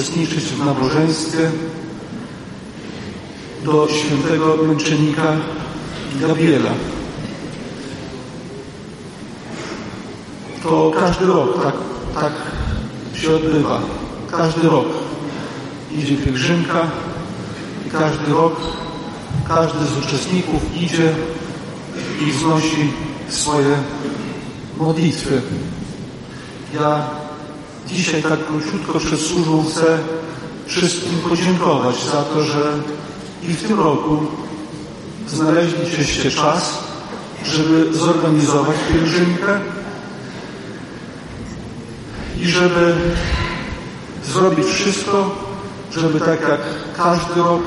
Uczestniczyć w nabożeństwie do świętego męczennika Gabriela. To każdy rok tak, tak się odbywa. Każdy rok idzie pielgrzymka i każdy rok każdy z uczestników idzie i wznosi swoje modlitwy. Ja Dzisiaj tak króciutko przed służbą chcę wszystkim podziękować za to, że i w tym roku znaleźliście czas, żeby zorganizować pielgrzymkę i żeby zrobić wszystko, żeby tak jak każdy rok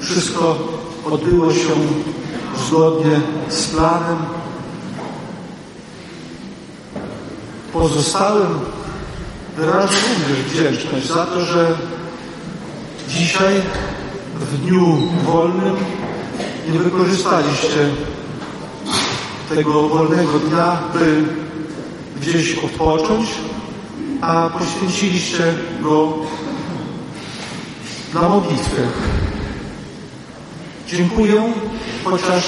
wszystko odbyło się zgodnie z planem. Pozostałym wyrażam również wdzięczność za to, że dzisiaj w dniu wolnym nie wykorzystaliście tego wolnego dnia, by gdzieś odpocząć, a poświęciliście go na modlitwę. Dziękuję, chociaż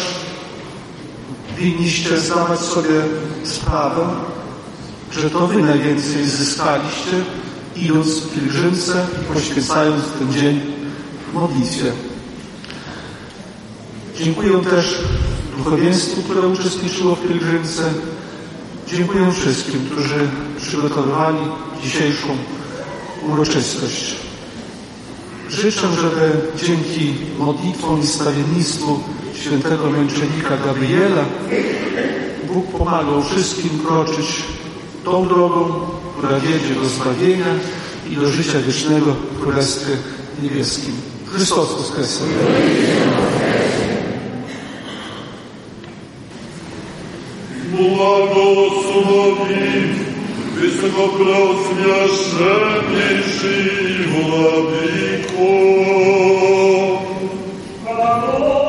winniście zdawać sobie sprawę, że to wy najwięcej zyskaliście, idąc w pielgrzymce i poświęcając ten dzień modlitwie. Dziękuję też duchowieństwu, które uczestniczyło w pielgrzymce. Dziękuję wszystkim, którzy przygotowywali dzisiejszą uroczystość. Życzę, żeby dzięki modlitwom i stawiennictwu świętego męczennika Gabriela Bóg pomagał wszystkim kroczyć tą drogą, która wiedzie do zbawienia i do życia wiecznego w Królestwie Niebieskim. Chrystus Woskresie. Błogosławi. Panu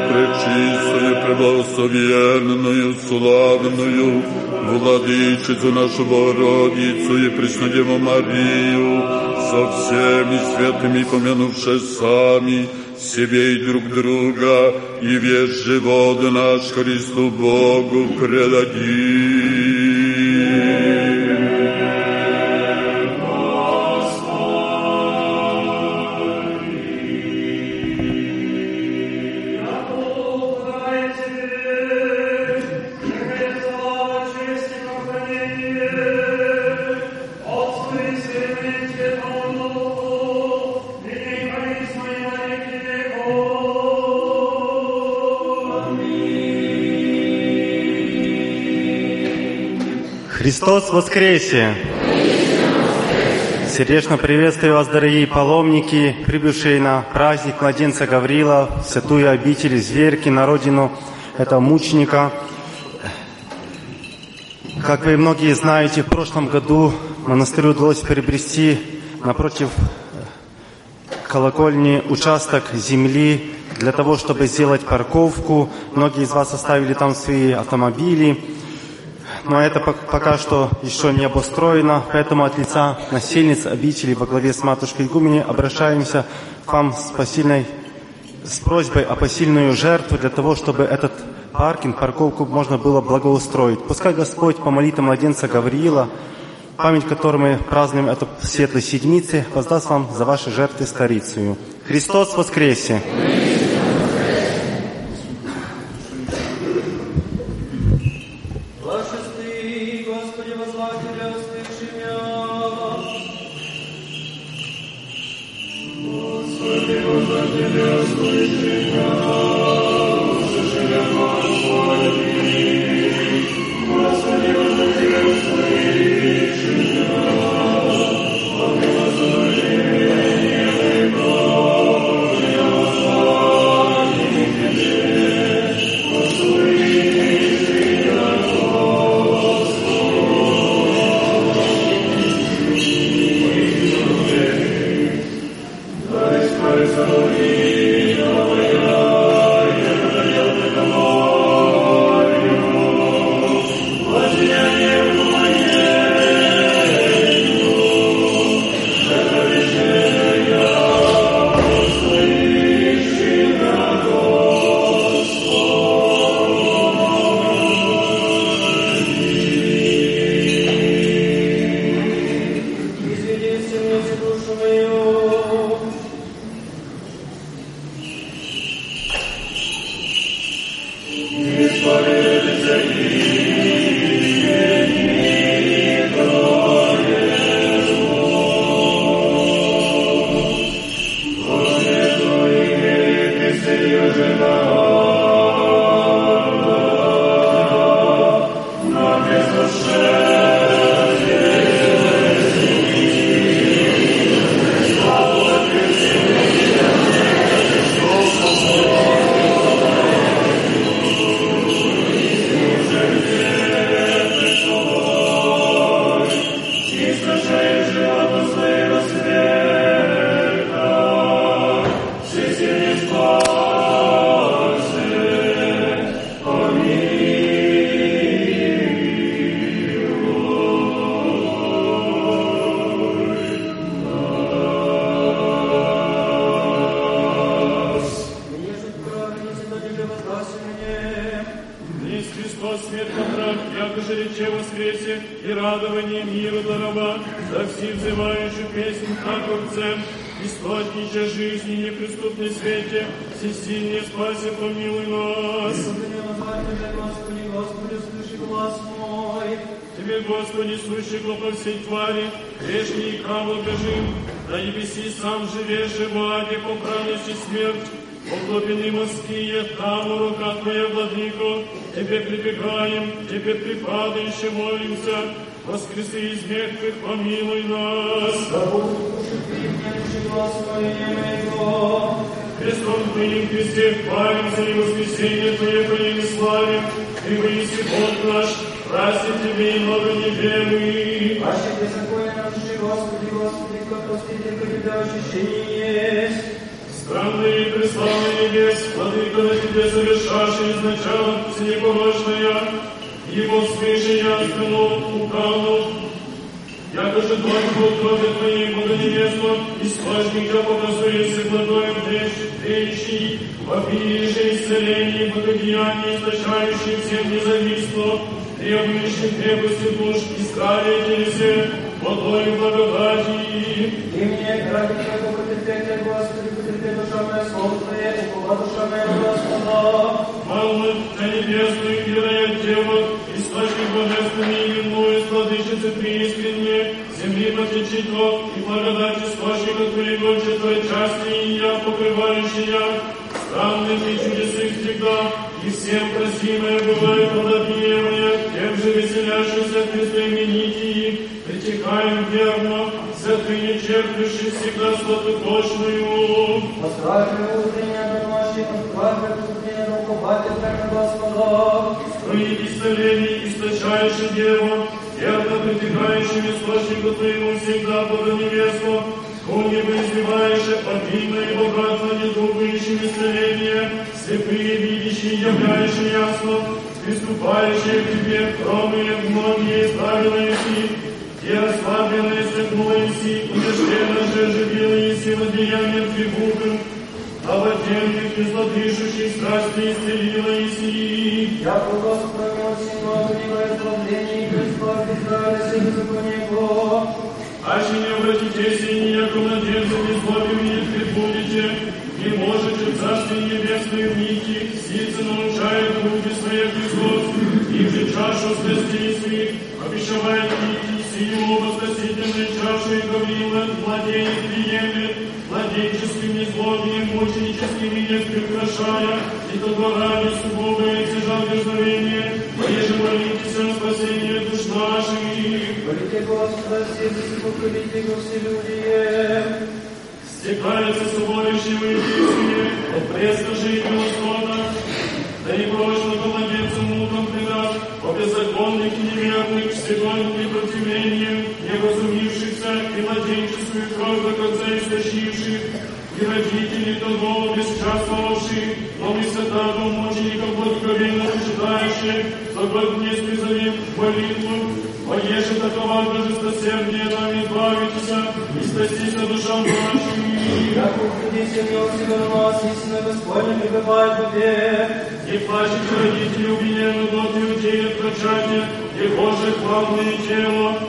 Пресвятую, пречистую, преблагословенную, славную, Владычицу нашу Богородицу и Преснодеву Марию, со всеми святыми помянувши сами себе и друг друга, и весь живот наш Христу Богу предадим. Христос воскресе! Сердечно приветствую вас, дорогие паломники, прибывшие на праздник младенца Гаврила, в святую обитель Зверки, на родину этого мученика. Как вы многие знаете, в прошлом году монастырю удалось приобрести напротив колокольни участок земли для того, чтобы сделать парковку. Многие из вас оставили там свои автомобили но это пока что еще не обустроено, поэтому от лица насельниц обители во главе с матушкой Игумени обращаемся к вам с посильной с просьбой о посильную жертву для того, чтобы этот паркинг, парковку можно было благоустроить. Пускай Господь по молитвам младенца Гавриила, память которой мы празднуем эту светлой седмицы, воздаст вам за ваши жертвы старицию. Христос воскресе! Благослови, воскресенье Твое Твоим славим, Ты выси Бог наш, праздник Тебе и много неверный. Аще беззаконие наши, Господи, Господи, как простите, как тебя ощущение есть. Странный и преславный небес, Владыка на Тебе совершавший изначально всенепорочная, Его свыше яственно укану, Якоже Бог крови Твоей благонебесно, источник Тебя показуется благоем трещий, в обилии же исцелений, благодеяний, источающий всем независимо, требующих крепости душ, искали телесе, водой благодати. И мне, ради Твоего потерпения, Господи, потерпи душа моя, слово Твое, упова душа моя, Господа. Молвы на небесную мирая Дева, источник божественный и иную, владычицы преискренне, земли потечетло, и благодать источника Твоего, че Твоей части и я, покрывающая, странными чудесы всегда, и всем просимое бывает подобиемое, тем же веселящихся Христе именитии, притекаем верно, святыне черпивший всегда сладкоточную. Постражи утренняя домашних, постражи утренняя наукобатель, как Господа. Твои исцеления, источающий Дева, верно притекающим источнику Твоему всегда под невесту, Хуни бы изливаешь обильно и богатно недугающим исцеление, слепые видящие, являющие ясно, приступающие к Тебе, кромные многие правила Иси, и расслабленные светло Иси, удерженно же живила Иси деянием трибухом, а в отдельных безладышущих страсти исцелила Иси. Я Господь, всего милое избавление, Христос, Израиля, Сын законе Его. Аще не обратитесь и надеждами злобами пред будете, не можете в Царстве Небесное нити, сильцы научает руки свои Христос, их же чашу святей своих, обещавает нити, силу спасительной чаши Гаврила, владеет приемлет, владенческим незлобием, мученическим и не прекрашая, и то ради сугубо и сижал дерзновение, поеже молитесь о спасении душ наших. Молите Господа, все и поколите его все люди. Стекается соборище в Иисусе, от преска жить Господа, да и прочно помогется мукам предаст, о беззаконных и неверных, святым непротивлением, неразумившихся и младенческую кровь до конца истощивших, и родители того бесчаствовавших, но мы святого мучеников благоговейно почитающих, за год не призовем молитву, Поеже такова божествосердие нам избавитесь, и спастися душам нашим. Как уходите милости на вас, истинно Господне пребывает вовек. И плачете родители убиенную дот иудеи от прочатия, и Божие славное тело,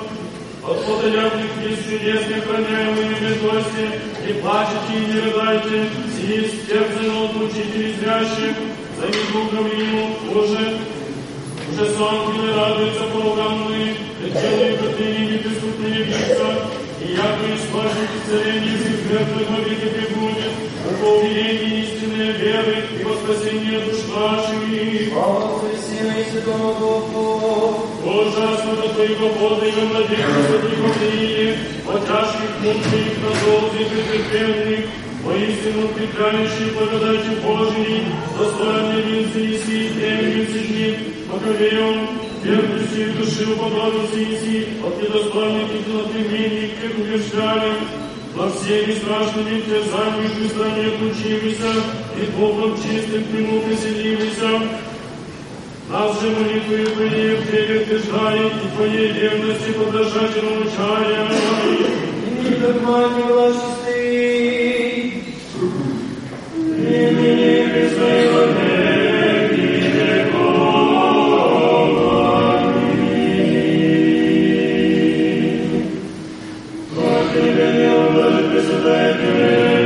плодолюбных есть чудесных храняемые медости, и плачете и не рыдайте, сии стерзано от учителей зрящих, за еду Гавриилу уже, уже ангелы радуются и коты неприступные лица, и яко исплачете царение светлых во веки прибудет, по уверении истинной веры и во спасение душ наших. Слава Отцу и Сыну и Святому Духу. Ужасно до Твоего подвига, младенца Твоего по тяжких мучених на долгих и претерпенных, воистину укрепляющий благодатью Божией, достойный венцы и святые дни, верностью души уподобился Иси, от недостойных и злотымений, как убеждали, во всеми страшными терзаниями Христа не отлучивайся, и Богом чистым к Нему приселивайся, нас же молитвою Твоей в Тебе утверждает, и Твоей верности подражать научая. И мир мать власти. Ныне пресной Alleluia.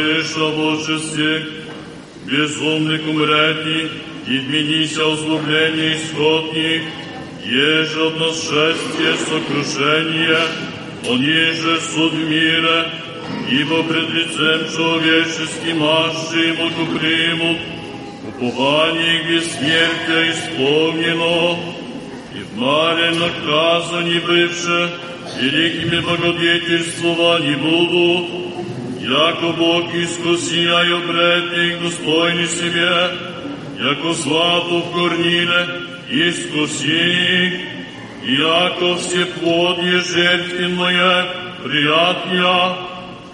слыша Божестве, безумных умрете, и изменися озлобление исходник, еже от нас шествие сокрушения, он еже суд мира, ибо пред лицем человеческим аже Богу примут, упование где смерть исполнено, и в маре наказаний бывше, великими благодетельствований буду, яко Бог искусия и обретник достойный себе, яко злато в горниле искуси, яко все плодье жертвенное приятия,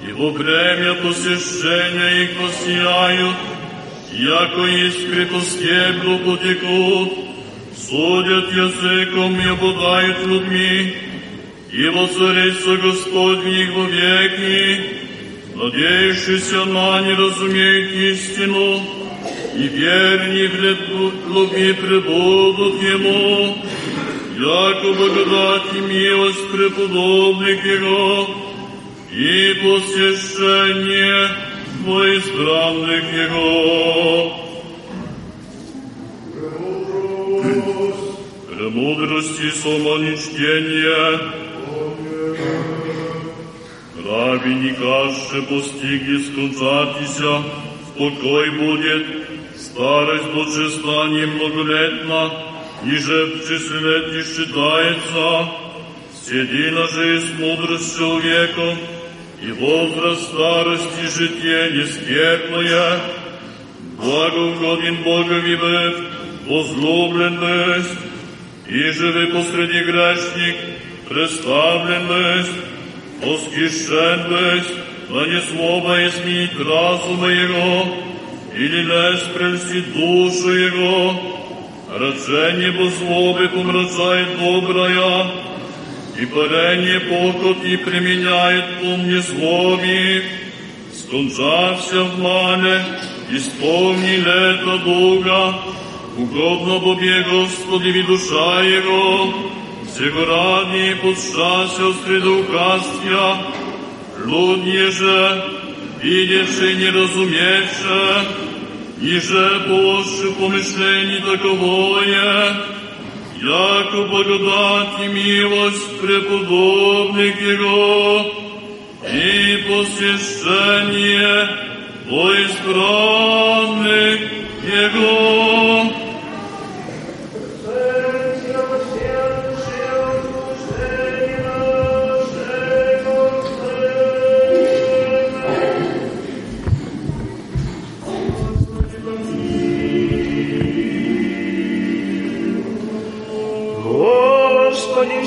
и во время посещения их посияют, яко искры по стеблу потекут, судят языком и обладают людьми, и воцарится Господь в них веки, надеющийся на не разумеет истину, и верни в любви пребудут Ему, яко благодать и милость преподобных Его, и посещение во избранных Его. Премудрости самоничтения, Раби не каше постигли скончатися, спокой будет, старость божества немноголетна, ниже в числе не считается, седина же с мудрость человеком, и возраст старости житие нескверное, благоугоден Богови быв, возлюблен бысть, и живы посреди грешник, представлен бысть, восхищен бысть, да не слово изменить разума его, или лезь прельстить душу его, рачение по злобе помрачает добрая, и парение похот и применяет ум незлоби, скончався в мале, исполни лето долга, угодно Бобе Господи ви душа Его, всего ради подшася среду кастья, людне же, видевши не разумевши, ниже больше помышлений таковое, яко благодать и милость преподобных Его и посещение во избранных Его.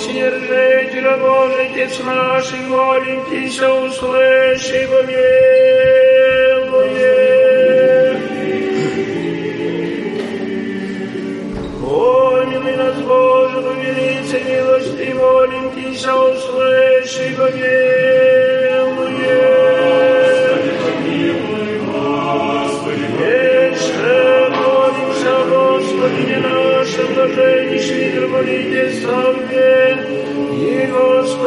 Вседержителя Божий, Отец наших, молим Тися, услыши, помилуй. Помилуй нас, Боже, по велице милости, молим Тися, услыши, молимся, Господи, нашем блаженнейший митрополите Савве, и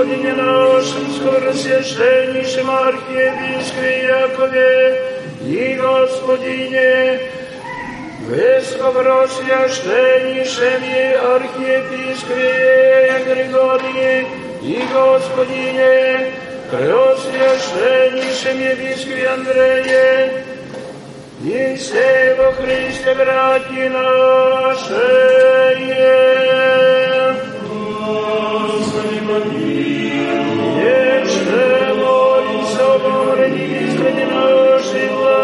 Господине нашем скоросвященнейшем архиепископе Якове, и Господине Высокопросвященнейшем и архиепископе Григории, и Господине Преосвященнейшем епископе Андрее, и все во Христе, братья наши. Вече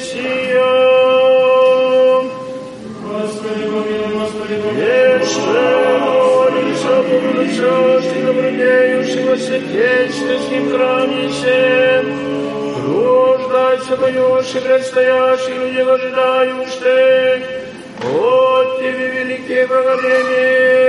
сия. Господи, помилуй, Господи, Еще молимся, благочестный, добродеющего сердечным храме всем. Рождайся, поющий, предстоящий, люди ожидающие. От Тебе великие благоволения.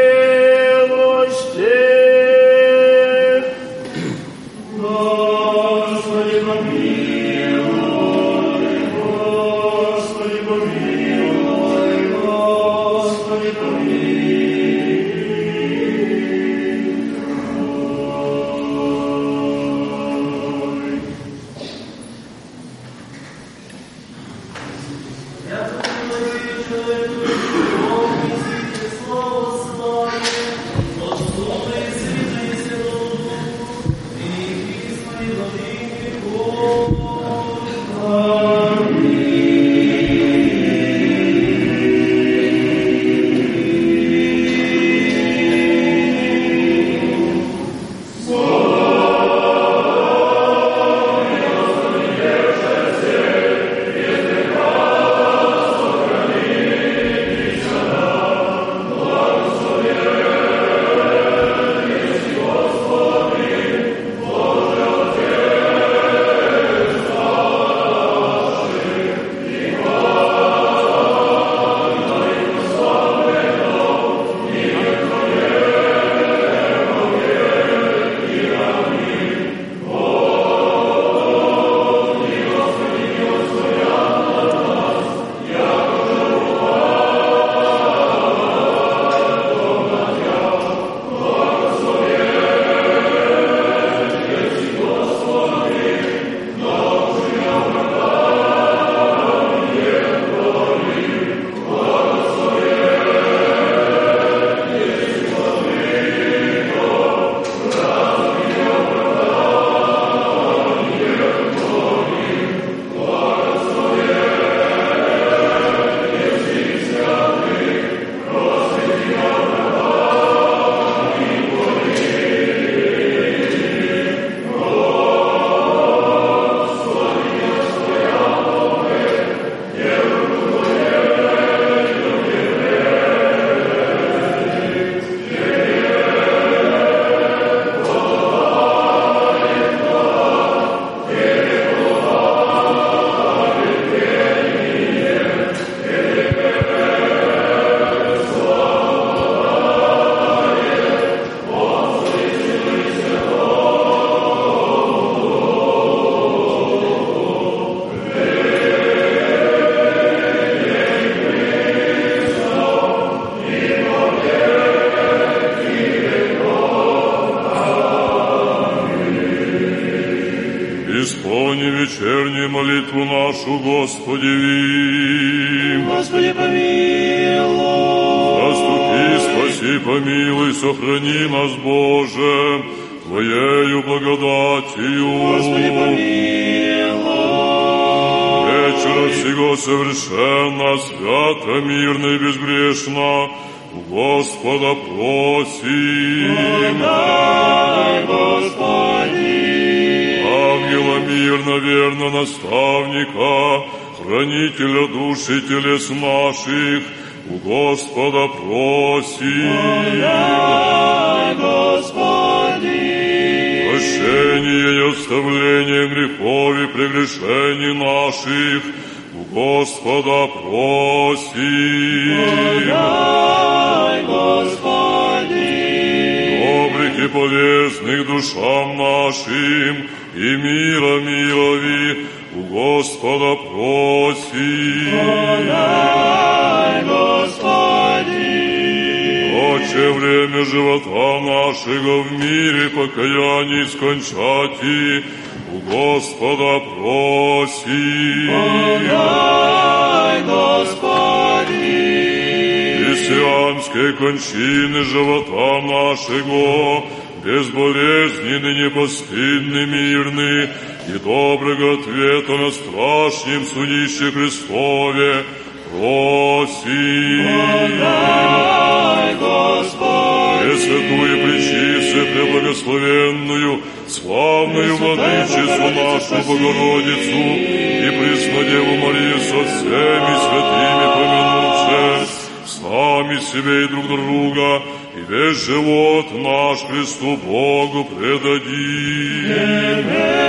Христианские кончины живота нашего, безболезненны, непостыдны, мирны, и доброго ответа на страшнем судище Христове просим. Дай, Господи. Пресвятую, пречистую, преблагословенную, славную владычицу нашу Богородицу и Преснодеву Марию со всеми святыми помянувши, сами себе и друг друга, и весь живот наш Христу Богу предадим. Тебе.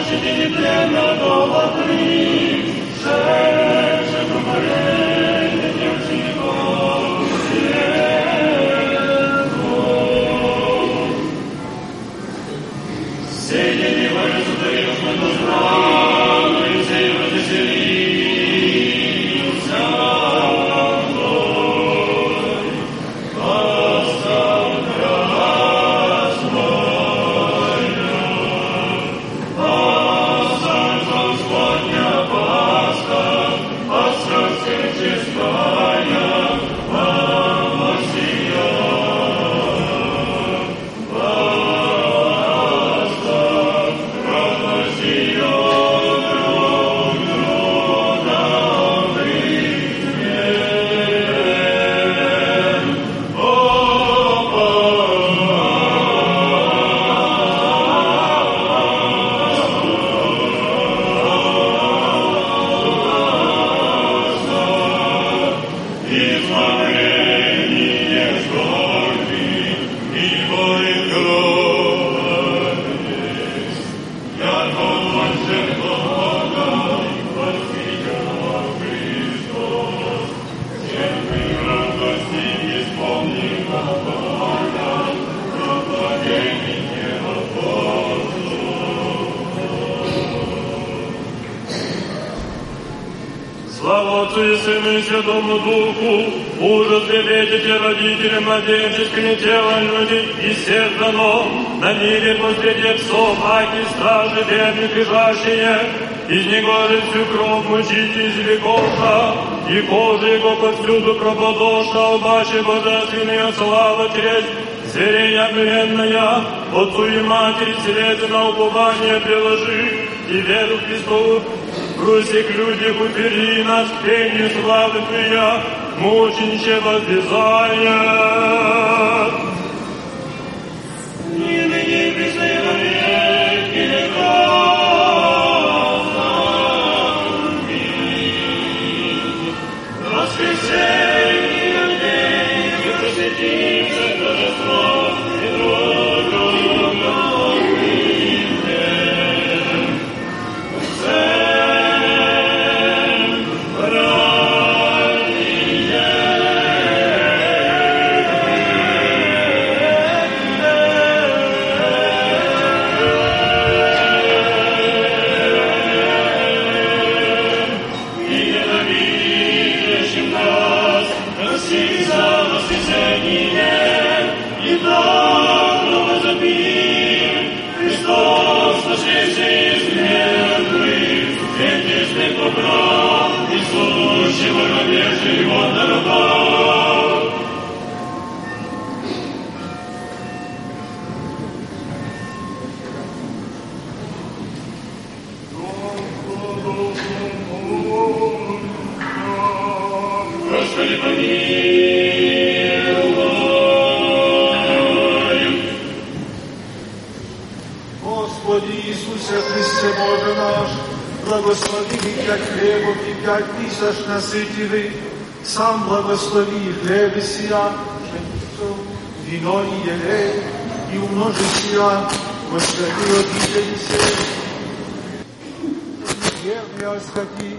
Spasitelj plemena Boga primi, ужас великите родителям, младенческое тело люди, и всех дано, на мире посреди псов, аки стражи, бедных и жащие, из него же всю кровь мучите из веков, и кожа его повсюду пропадошта, обаче божественная слава честь, Зверение огненная, Отцу и Матери Вселенной на упование приложи, и веру в Христову Руси к людях упери нас к пению славы Твоя, 母亲写的字在呀。Благослови хлебы сия, пшеницу, вино и елей, и умножи сия, Господи, обители сей. Верный Господи,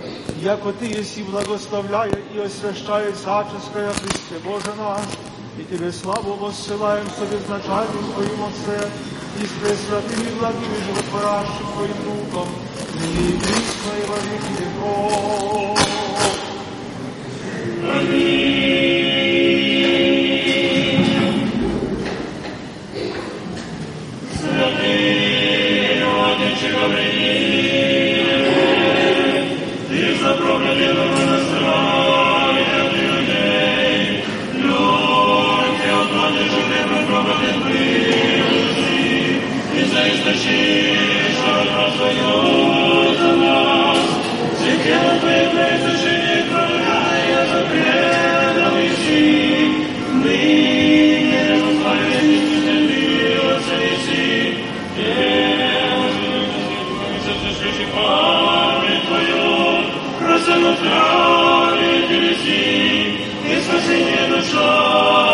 яко Ты еси благословляя и освящая всяческое Христе Боже наш, и Тебе славу воссылаем со безначальным Твоим Отце, и с пресвятым и благим и животворящим Твоим Духом, и присно и во веки веков. Святый красота здравия телеси, и спасение душа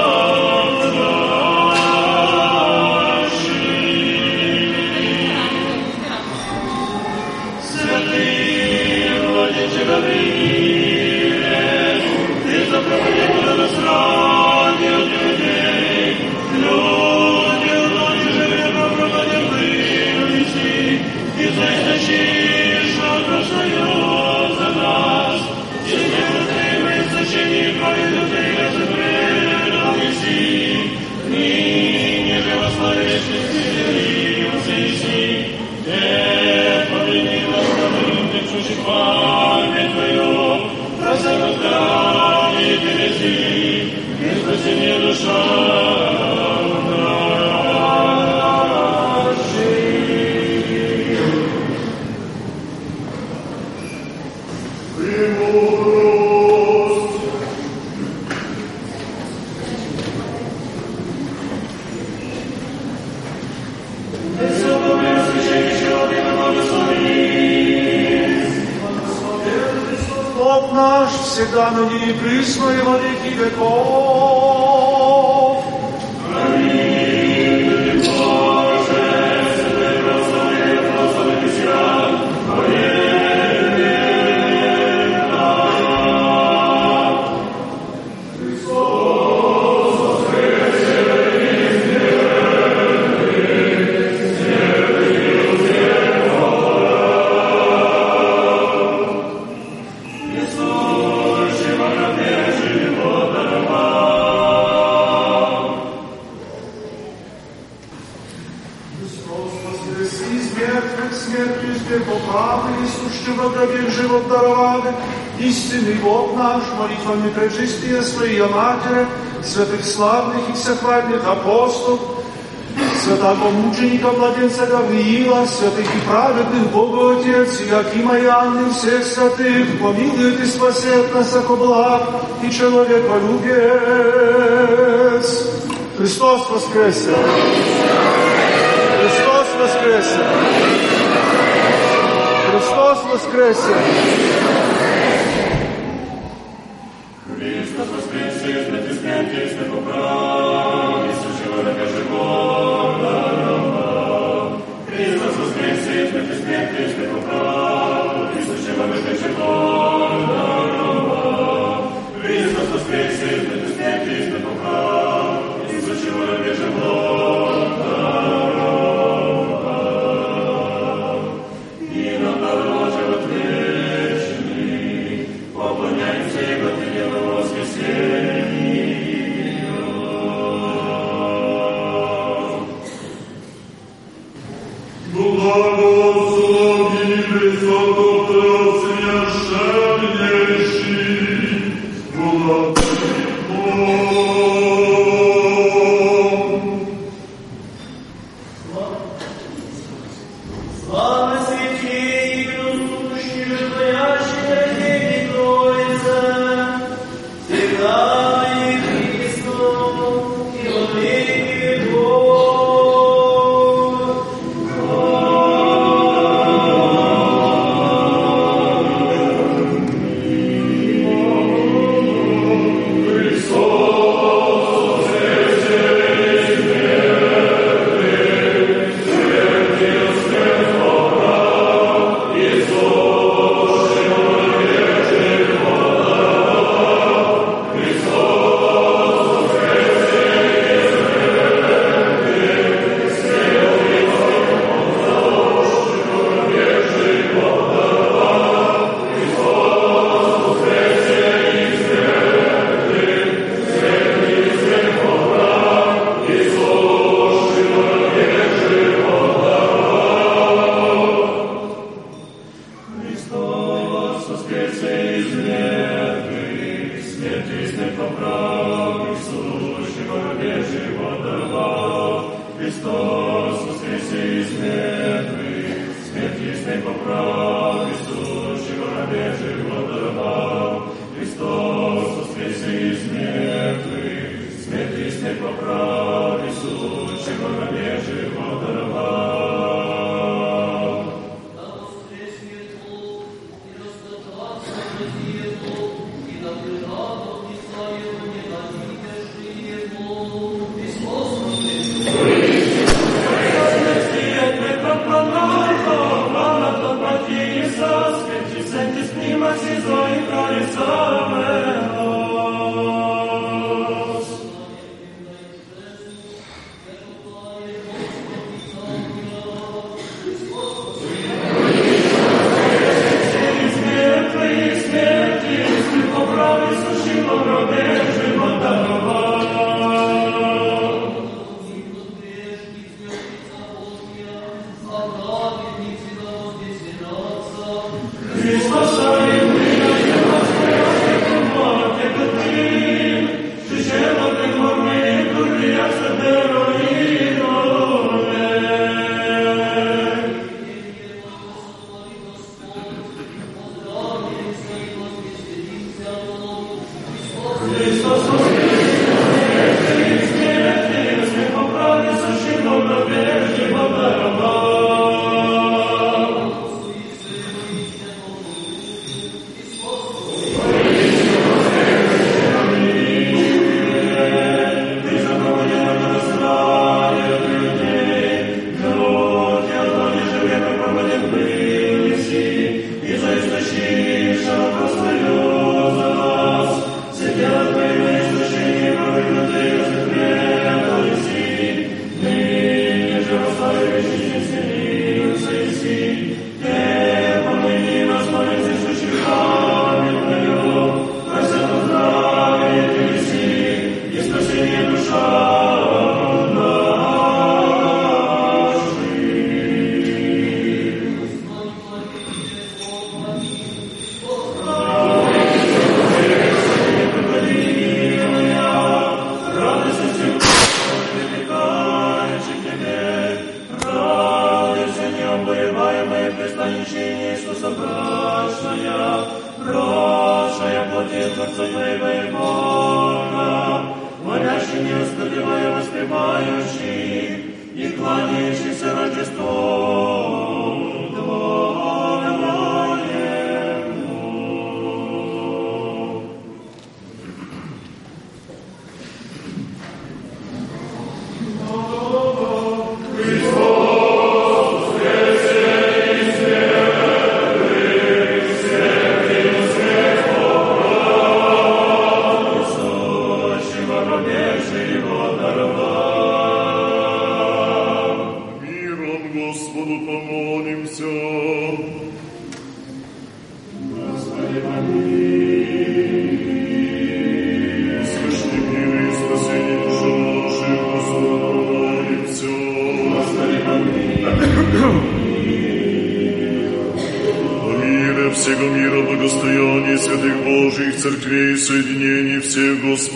всегда ныне и присно и во веки веков. истинный Бог наш, молитвами пречистия Своей Матери, святых славных и всехвальных апостолов, святого мученика младенца Гавриила, святых и праведных Бога Отец, и Акима и Анны всех святых, помилует и спасет нас, ако благ и человеколюбец. Христос воскресе! Христос воскресе! Христос воскресе! Христос воскресе!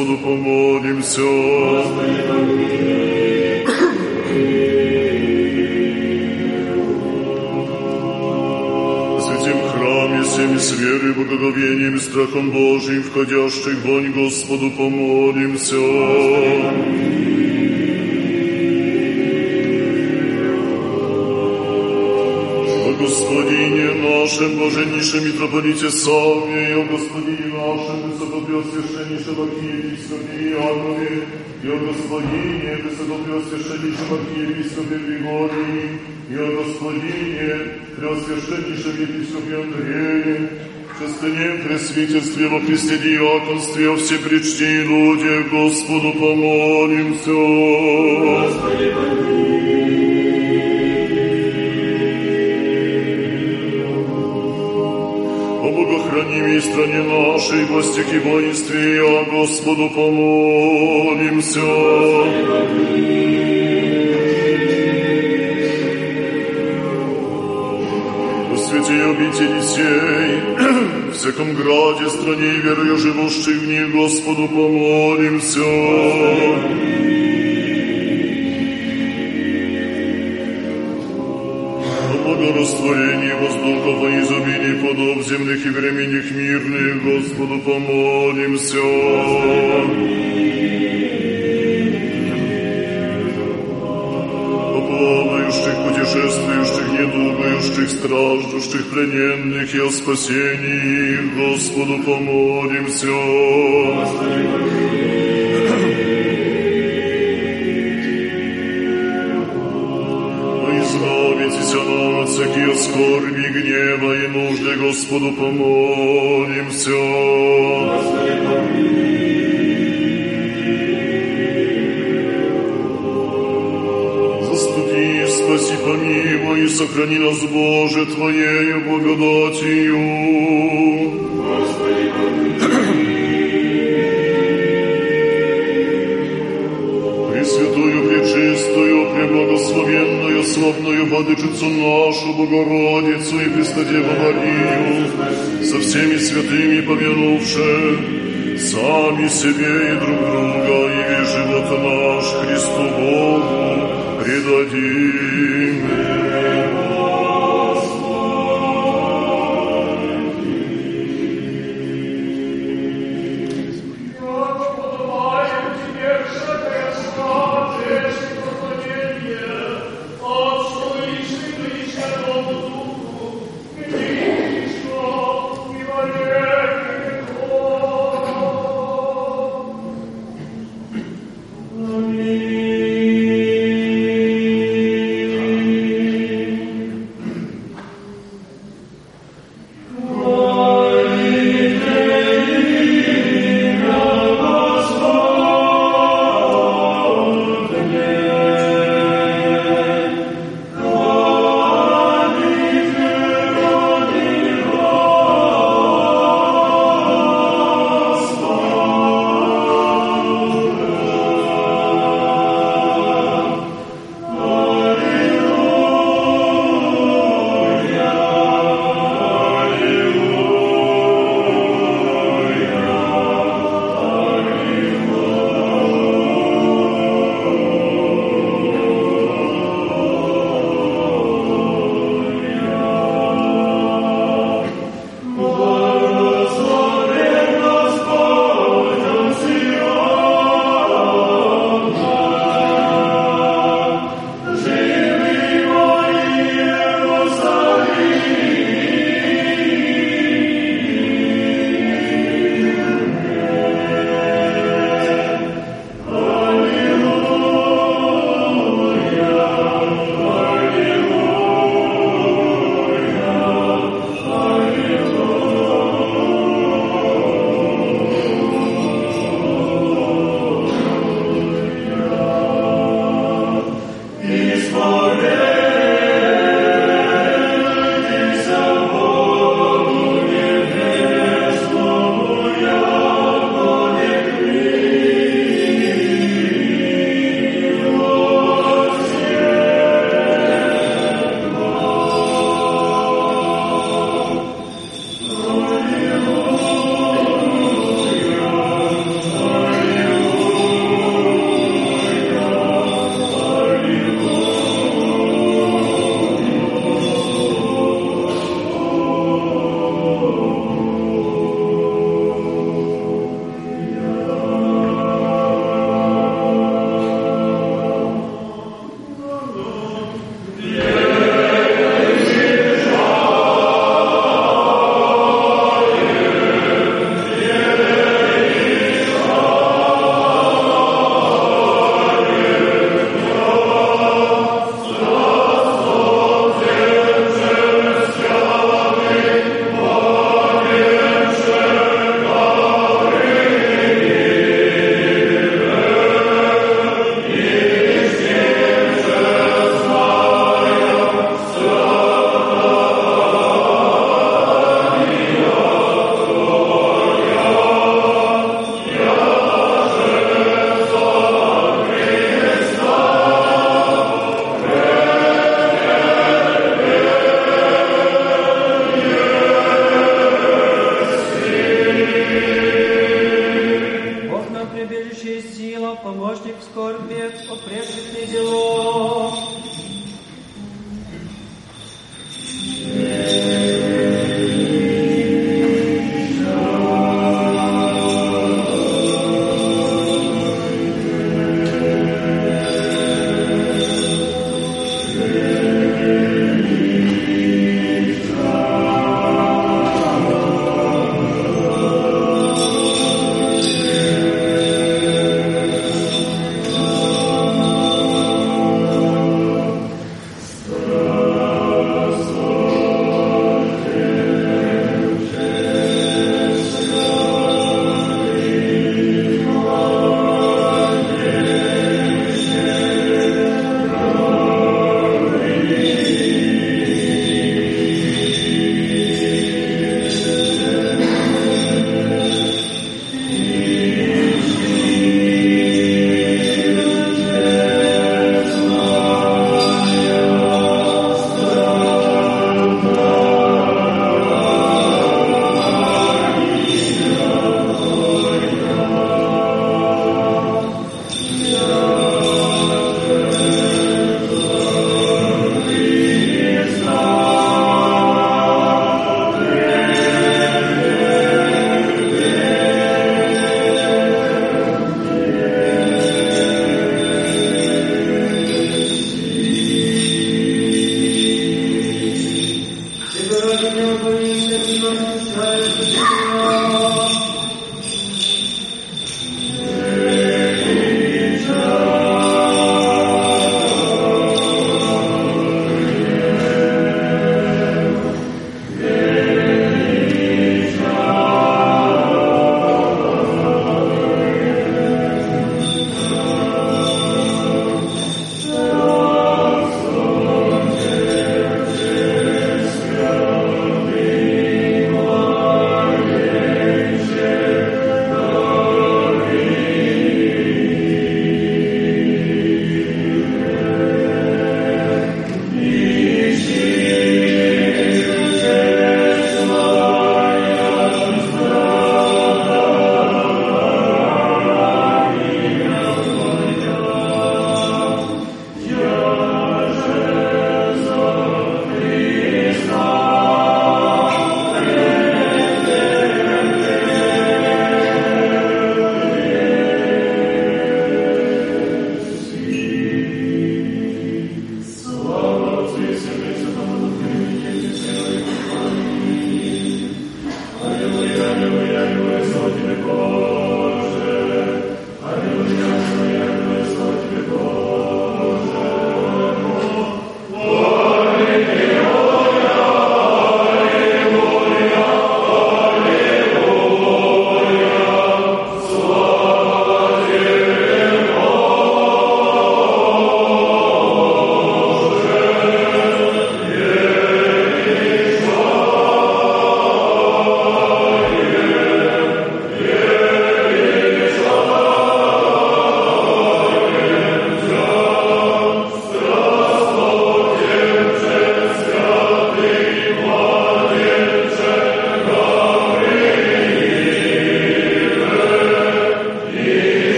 discípulo com Христе диаконстве, о всепречти люди, Господу помолимся. Господи, О богохранимой стране нашей, властях и воинстве, а Господу помолимся. О святе обители сей, всяком граде, стране и верою живущих в них, Господу помолимся. О благорастворении воздухов и изобилии подоб земных и временных мирных, Господу помолимся. О плавающих, путешествующих, недугающих, страждущих, плененных и о спасении Господу помолимся. Избавитесь нам от всякие скорби, гнева и нужды, Господу помолимся. Заступи, спаси, помилуй и сохрани нас, Боже, Твоею благодатью. И Престодеву Марию, со всеми святыми помянувши, сами себе и друг друга, и весь живот наш Христу Богу предадим.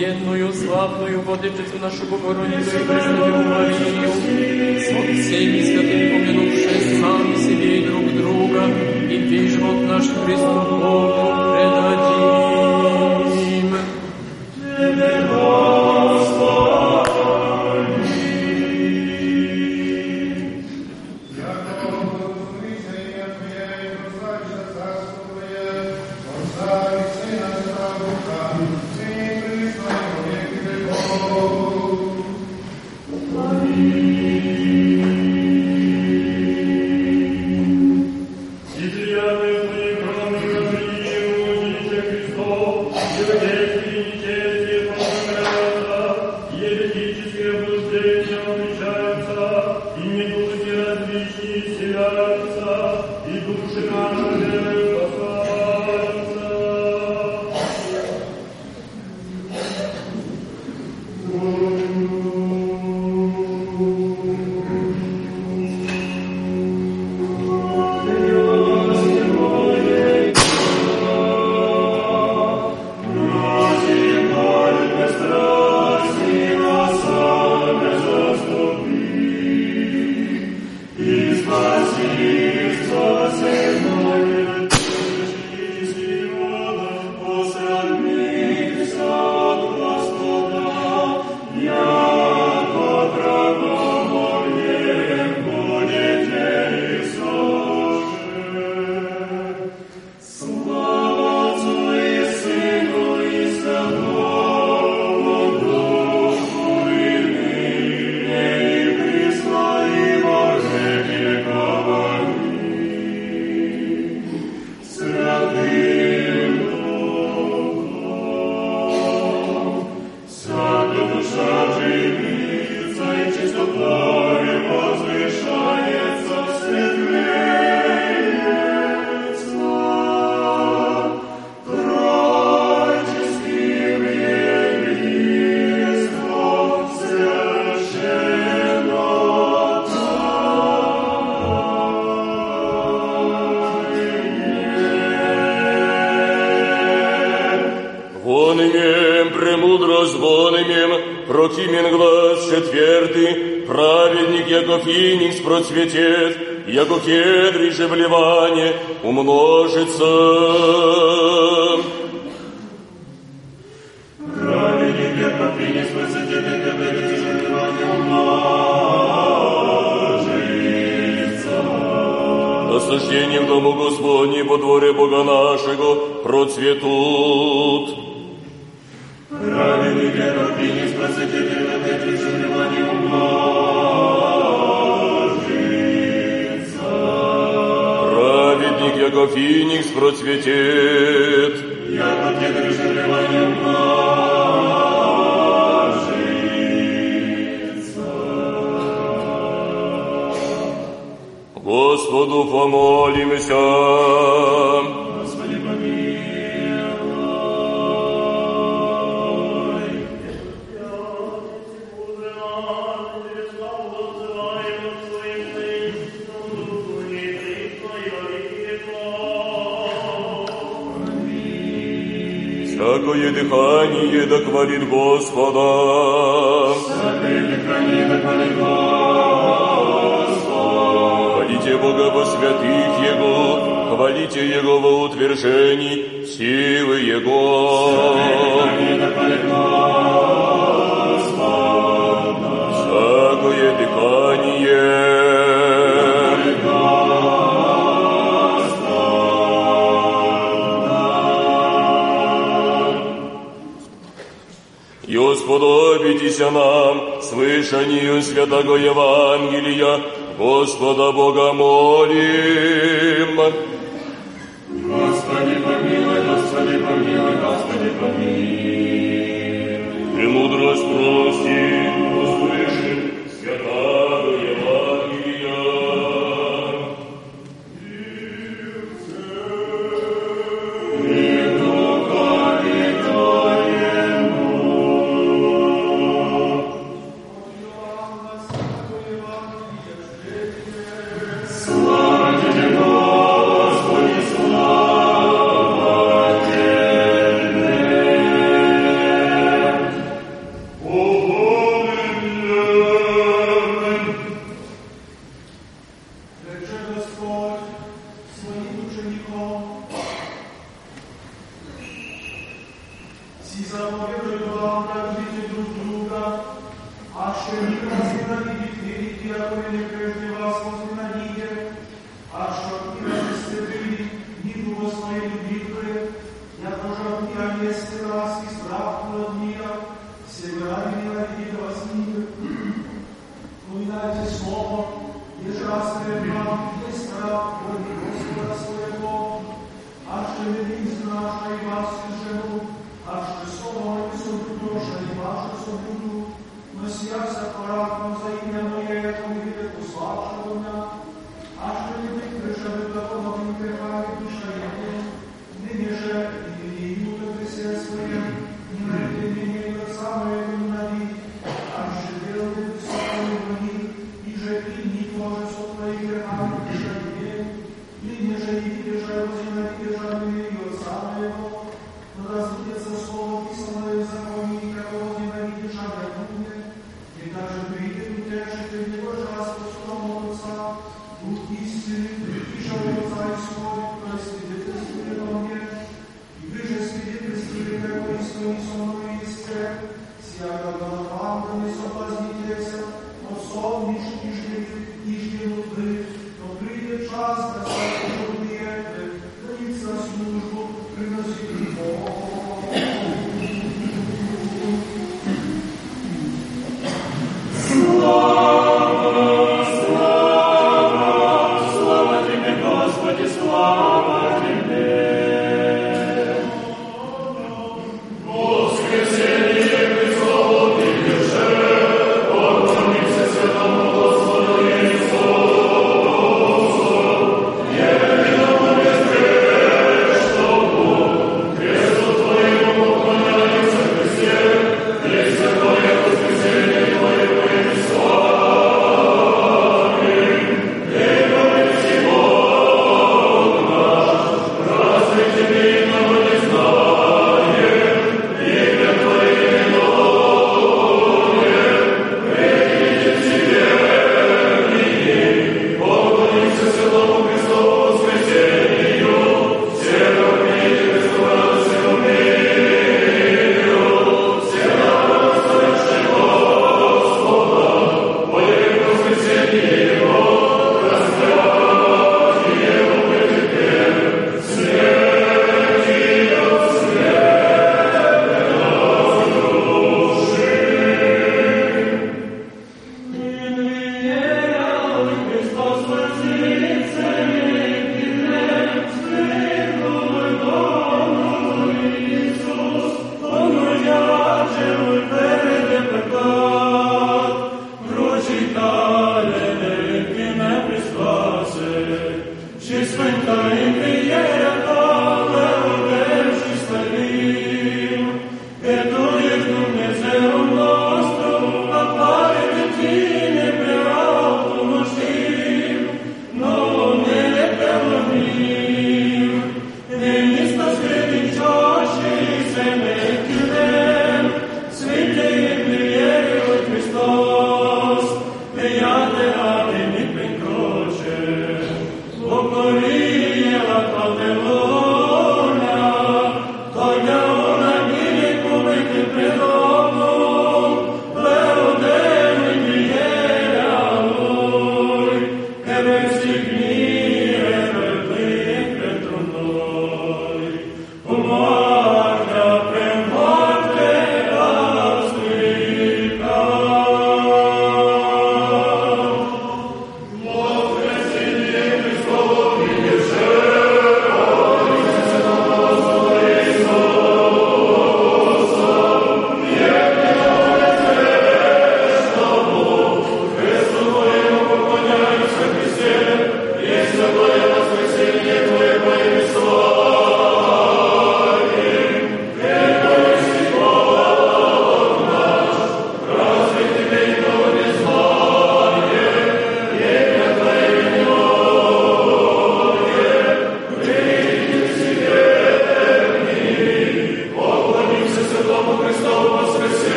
Преблагословенную, славную Владычицу нашу Богородицу и Пресвятую Марию, со всеми святыми помянувши сами себе и друг друга, и весь живот наш Христу Богу предадим.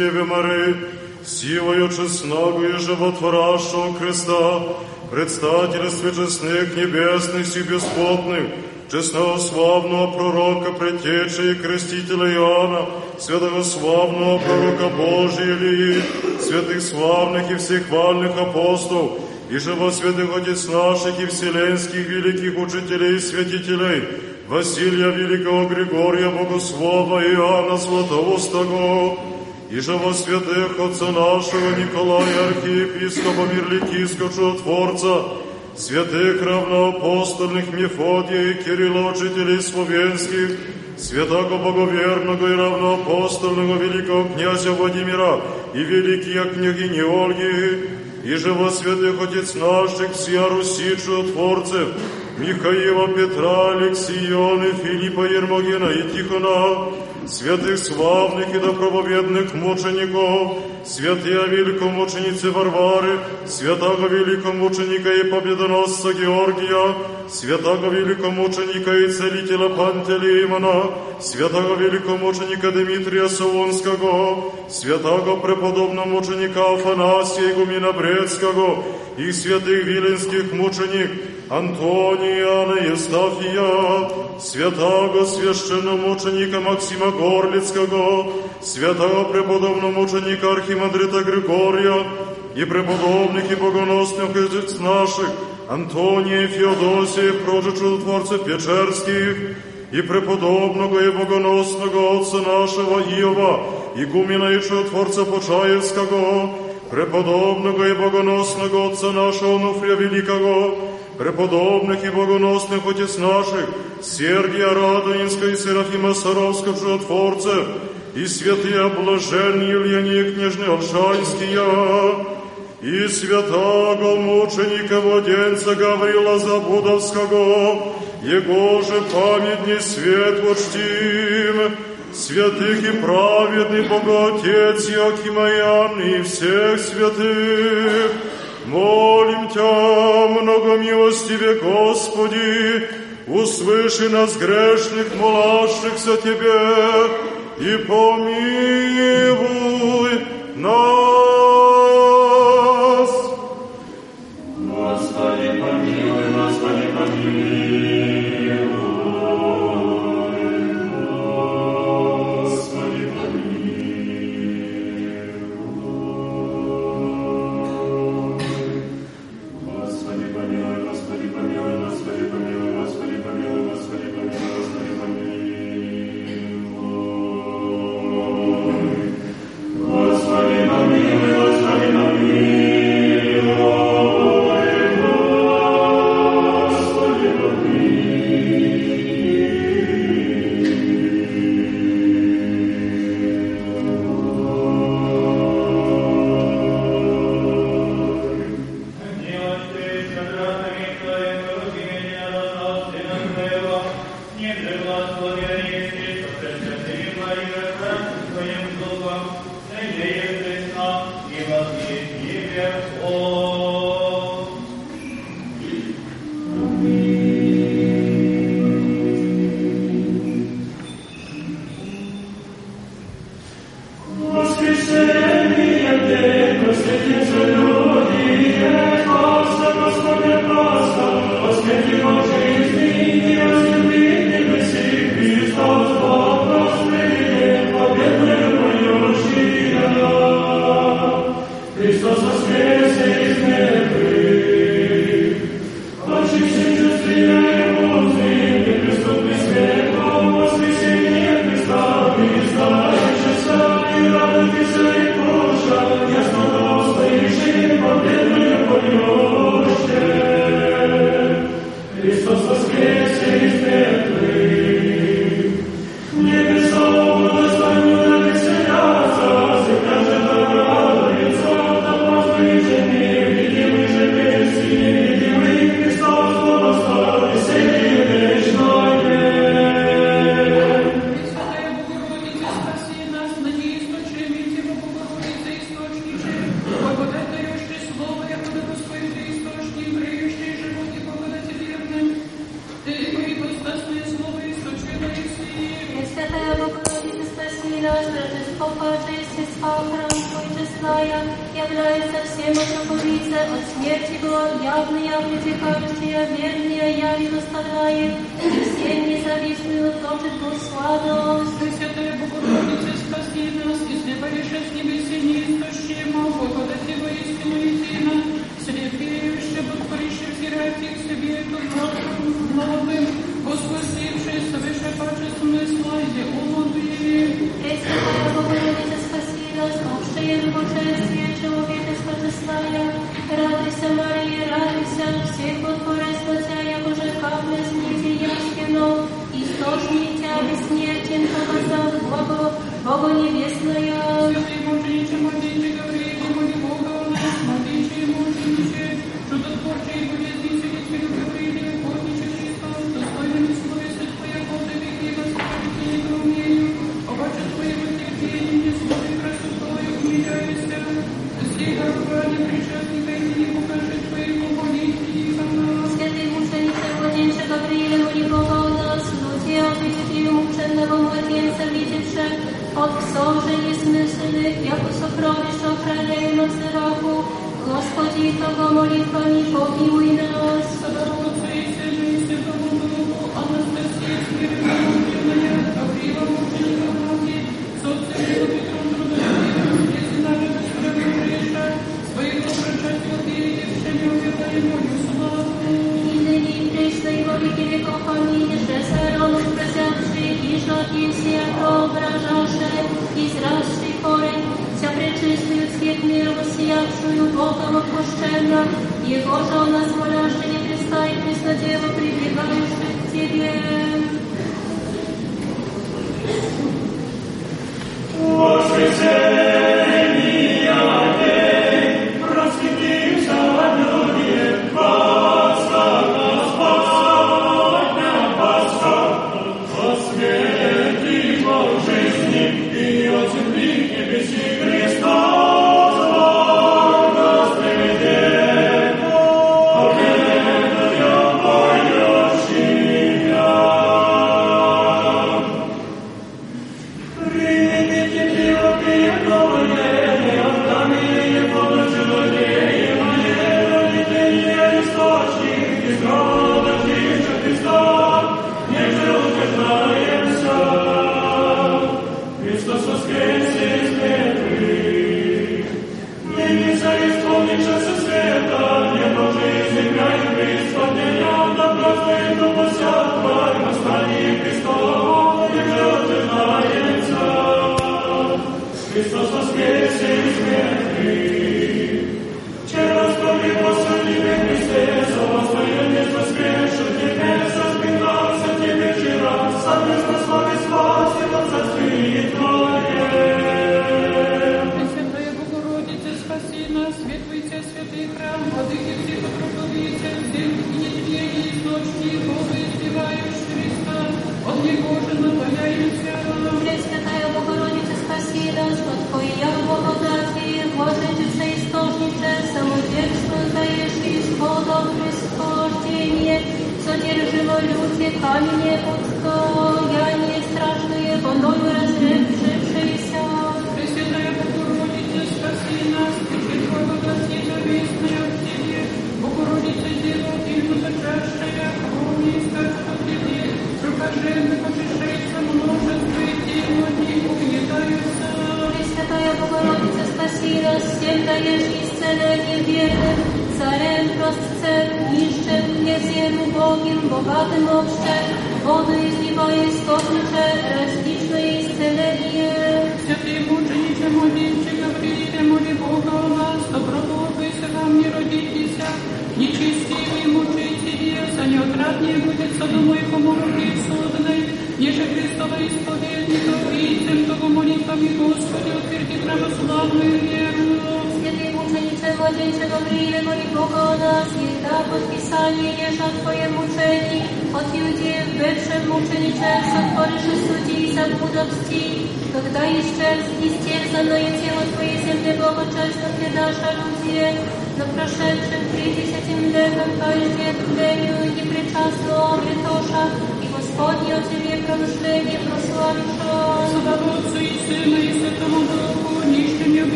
Преснодеве Марии, силою честногу и животворящего креста, предстательстве честных небесных и бесплотных, честного славного пророка, предтечи и крестителя Иоанна, святого славного пророка Божия Илии, святых славных и всех вальных апостолов, и живо святых отец наших и вселенских великих учителей и святителей, Василия Великого Григория Богослова Иоанна Златоустого, и живо святых отца нашего Николая Архиепископа Мирликийского Чудотворца, святых равноапостольных Мефодия и Кирилла, учителей словенских, святого боговерного и равноапостольного великого князя Владимира и великие княгини Ольги, и живо святых отец наших, вся Руси чудотворцев, Михаила, Петра, Алексиона, Филиппа, Ермогена и Тихона, святых славных и доправоведных мучеников, святые великомученицы Варвары, святого великомученика и победоносца Георгия, святого великомученика и целителя Пантелеймона, святого великомученика Дмитрия Солонского, святого преподобного мученика Афанасия Игумена Брецкого и святых виленских мученик Антония, Иоанна Евстафия, святого священномученика Максима Горлицкого, святого преподобного мученика Архимандрита Григория и преподобных и богоносных отец наших, Антония, Феодосия, прочи чудотворцев Печерских, и преподобного и богоносного отца нашего Иова, игумена и чудотворца Почаевского, преподобного и богоносного отца нашего Нуфрия Великого, преподобных и богоносных отец наших, Сергия Радонинска и Серафима Саровского чудотворцев, и святые блаженные Ильяне княжны Оршанские, и святого мученика младенца Гаврила Забудовского, Его же памятный свет почтим, святых и праведный Боготец Яким Иоанн и всех святых, молим Тя, много милостиве Господи, услыши нас грешных, молящихся Тебе, и помилуй нас. Господи, помилуй, Господи, помилуй. Cristo como el hijo y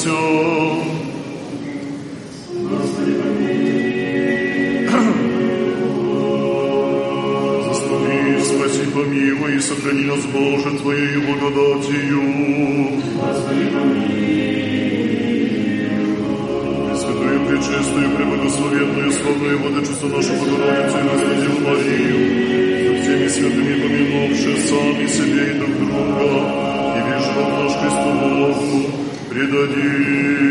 всем. Заступи, спаси, помилуй и сохрани нас, Боже, Твоей благодатью. Господи, помилуй. Пресвятую, пречистую, преблагословенную, славную Владычицу нашу Богородицу и Возвратил Марию, со всеми святыми помянувши сами себе и друг друга, предади.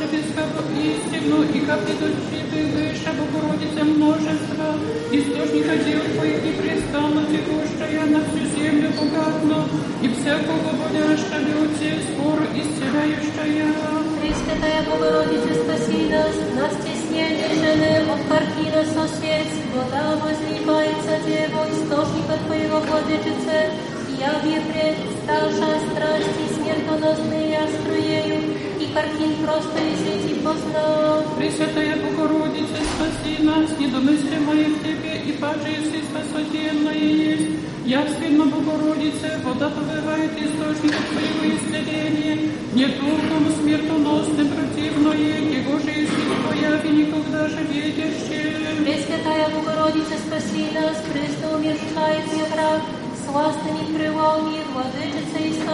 епископов истину, и как недочитый выше Богородица множество, источника дел твоих непрестанно текущая на всю землю богатно, и всякого боляща люти спор исцеляющая. Пресвятая Богородица, спаси нас, нас теснение жены, от картина со свет, вода возливается Дева, источника твоего владычице, я в Евре, старша страсти смертоносные струею, и картин просто и сети познал. Пресвятая Богородица, спаси нас, недомыслимое в Тебе, и паче если спасательное есть. Явственно, Богородице, вода побывает источник Твоего исцеления, не духом смертоносным противное, его же если Твоя и никогда же видящее. Пресвятая Богородица, спаси нас, Христо умерщает мне враг, с властными крылами, владычица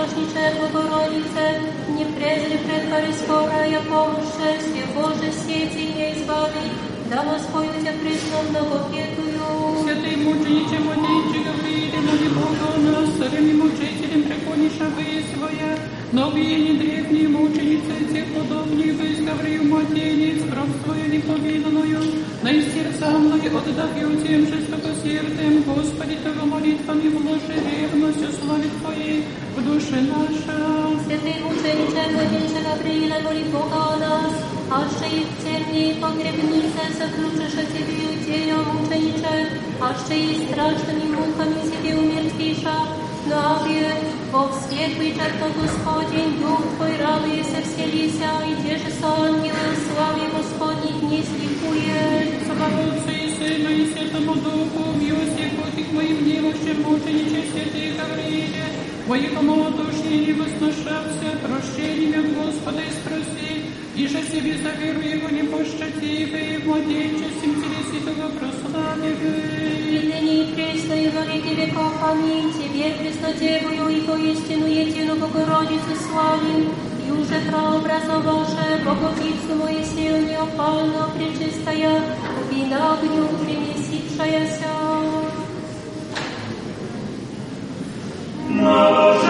источничая Богородице, не презри пред Парискорая помощь, все Боже сети не избави, да воспою Тебя Христо многопетую. Святый мучениче, младенче Гаврииле, моли Бога нас, царем и мучителем преклониша вы своя, многие не древние мученицы, тех подобных без Гаврил младенец, кровь свою неповинную, на и сердца многие отдаю тем жестокосердым, Господи, Того молитвами вложи ревностью славе Твоей в душе наша. Святый мучениче, младенче Гавриила, моли Бога о нас, аще и в темней погребнице заключишь о Тебе, Иудея, мучениче, аще и страшными муками Тебе умертвиша, во светлый чертог Господень, Дух Твой радуется, вселися, и те же со ангелы славе Господних не слепует. Слава Отцу и Сыну и Святому Духу, милости Господь моим немощным мучениче, святые Гаврииле, моих малодушней не возношався, прощением Господа и спроси, и же себе за веру Его не пощадивы, в младенчестве теле святого прославивы. И ныне и пресно, и во веки веков. Аминь. Тебе, Преснодевую и поистину едину Богородицу славим, и уже прообразовавшая Боговицу Моисею неопально пречистая, вина огню принесившаяся. Пресвятая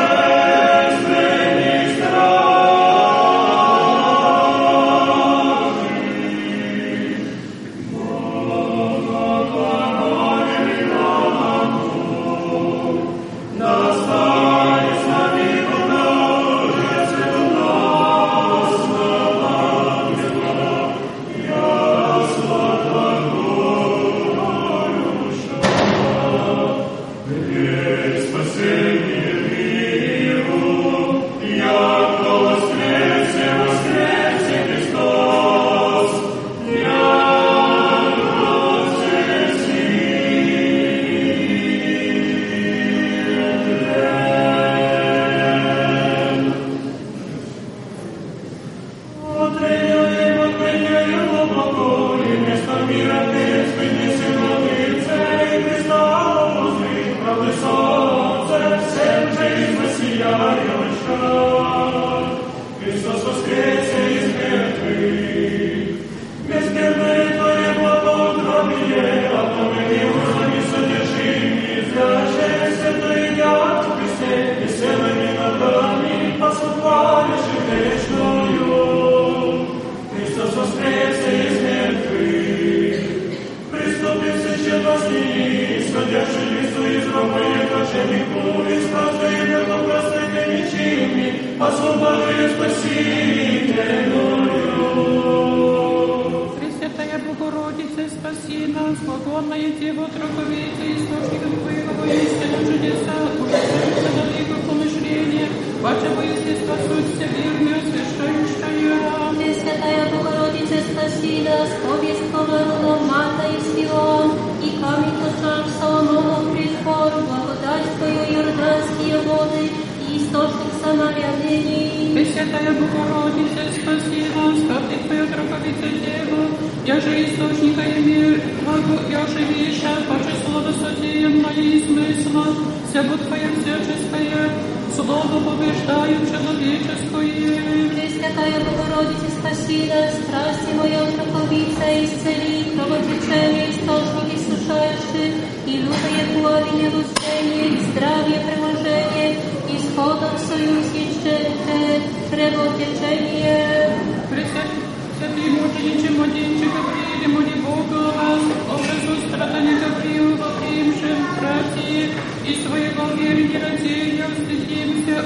страсти моя утроковица, исцели, кровотечение, источник иссушающий, и лютое пламя лучение, и здравие приложение, исходом союз исчерпе, кровотечение. Пресвятый мучениче, младенче Гаврииле, моли Бога о вас, образу страдания Гавриила, во время же братья, и своего веры не радея, встретимся,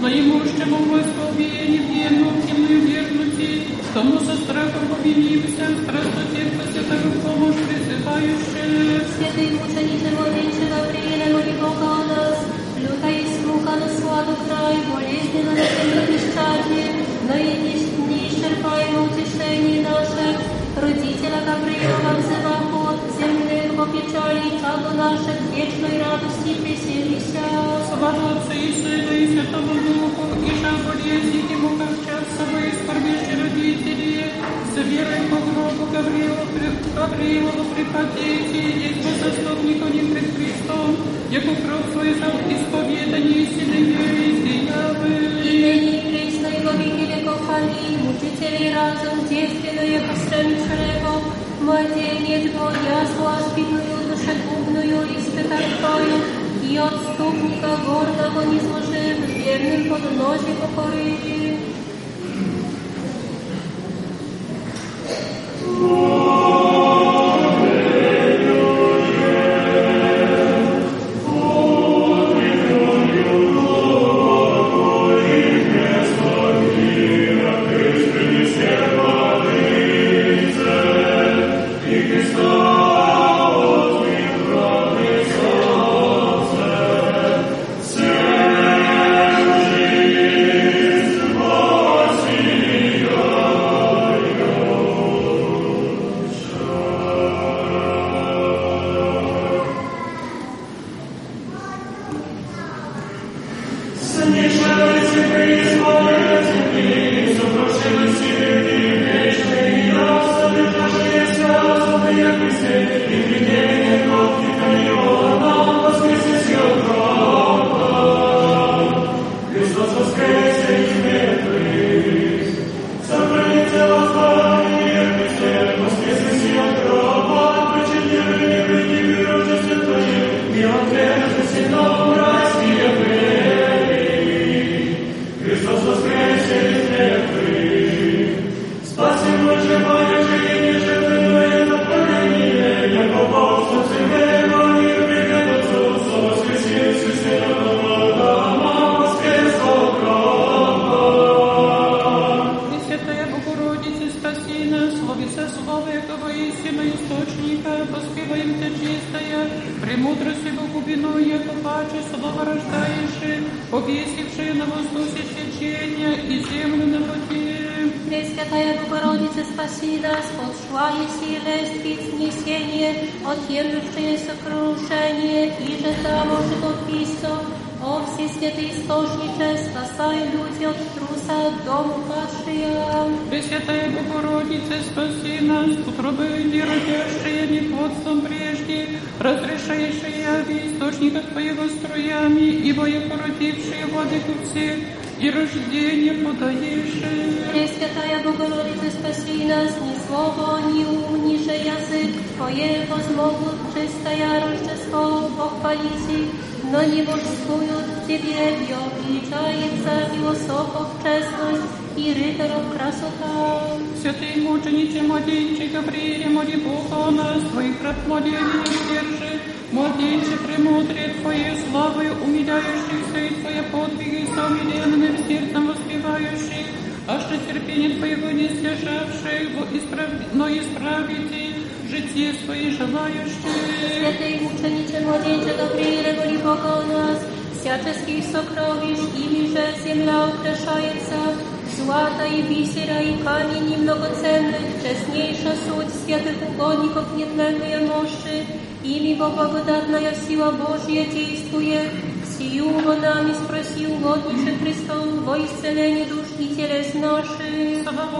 наимущему восковении, верну, темную верности, тому со страхом повинився, страстно терпа святого помощь призывающая. Святый мученице Владыче Гаврииле, моли Бога нас, люта и смука на сладу край, болезненно на земле нещадие, но и неисчерпаемо утешение наше. Родителя Гавриила вам ход, земных по печали, чадо наше, к вечной радости приселися. Слава Отцу и Сыну и Святому Духу, и на болезни ему как час собой скорбящие родители, с верой по гробу Гавриила, Гавриилову приходите, есть по заступнику не пред Христом, яко кровь свою за исповедание истинной веры изъявы. Ныне и пресно и во веки веков. Аминь. Мучителей разум, девственную посрамившего, младение Твоя, спинную, душегубную, испытавшую, и отступника гордого не служив, верным подносе покорили.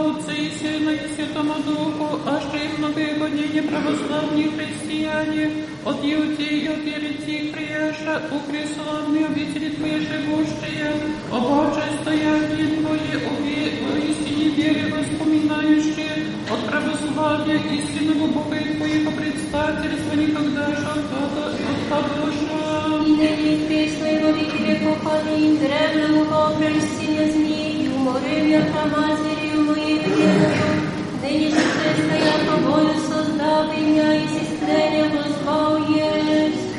наших. Слава Отцу и Сыну и Святому Духу, а что и многое православные христиане, от иудеи и от еретик прияша, укреславные обители Твои живущие, о Боже, стояние Твое, о истине вере воспоминающие, от православия истинного Бога и Твоего предстательства никогда же отпадоша. И ныне и пресно и во веки веков, аминь. Древнему Богрельстине змею, морем матерью моей верою, ныне же честная тобою создав и меня и сестрения возвал есть.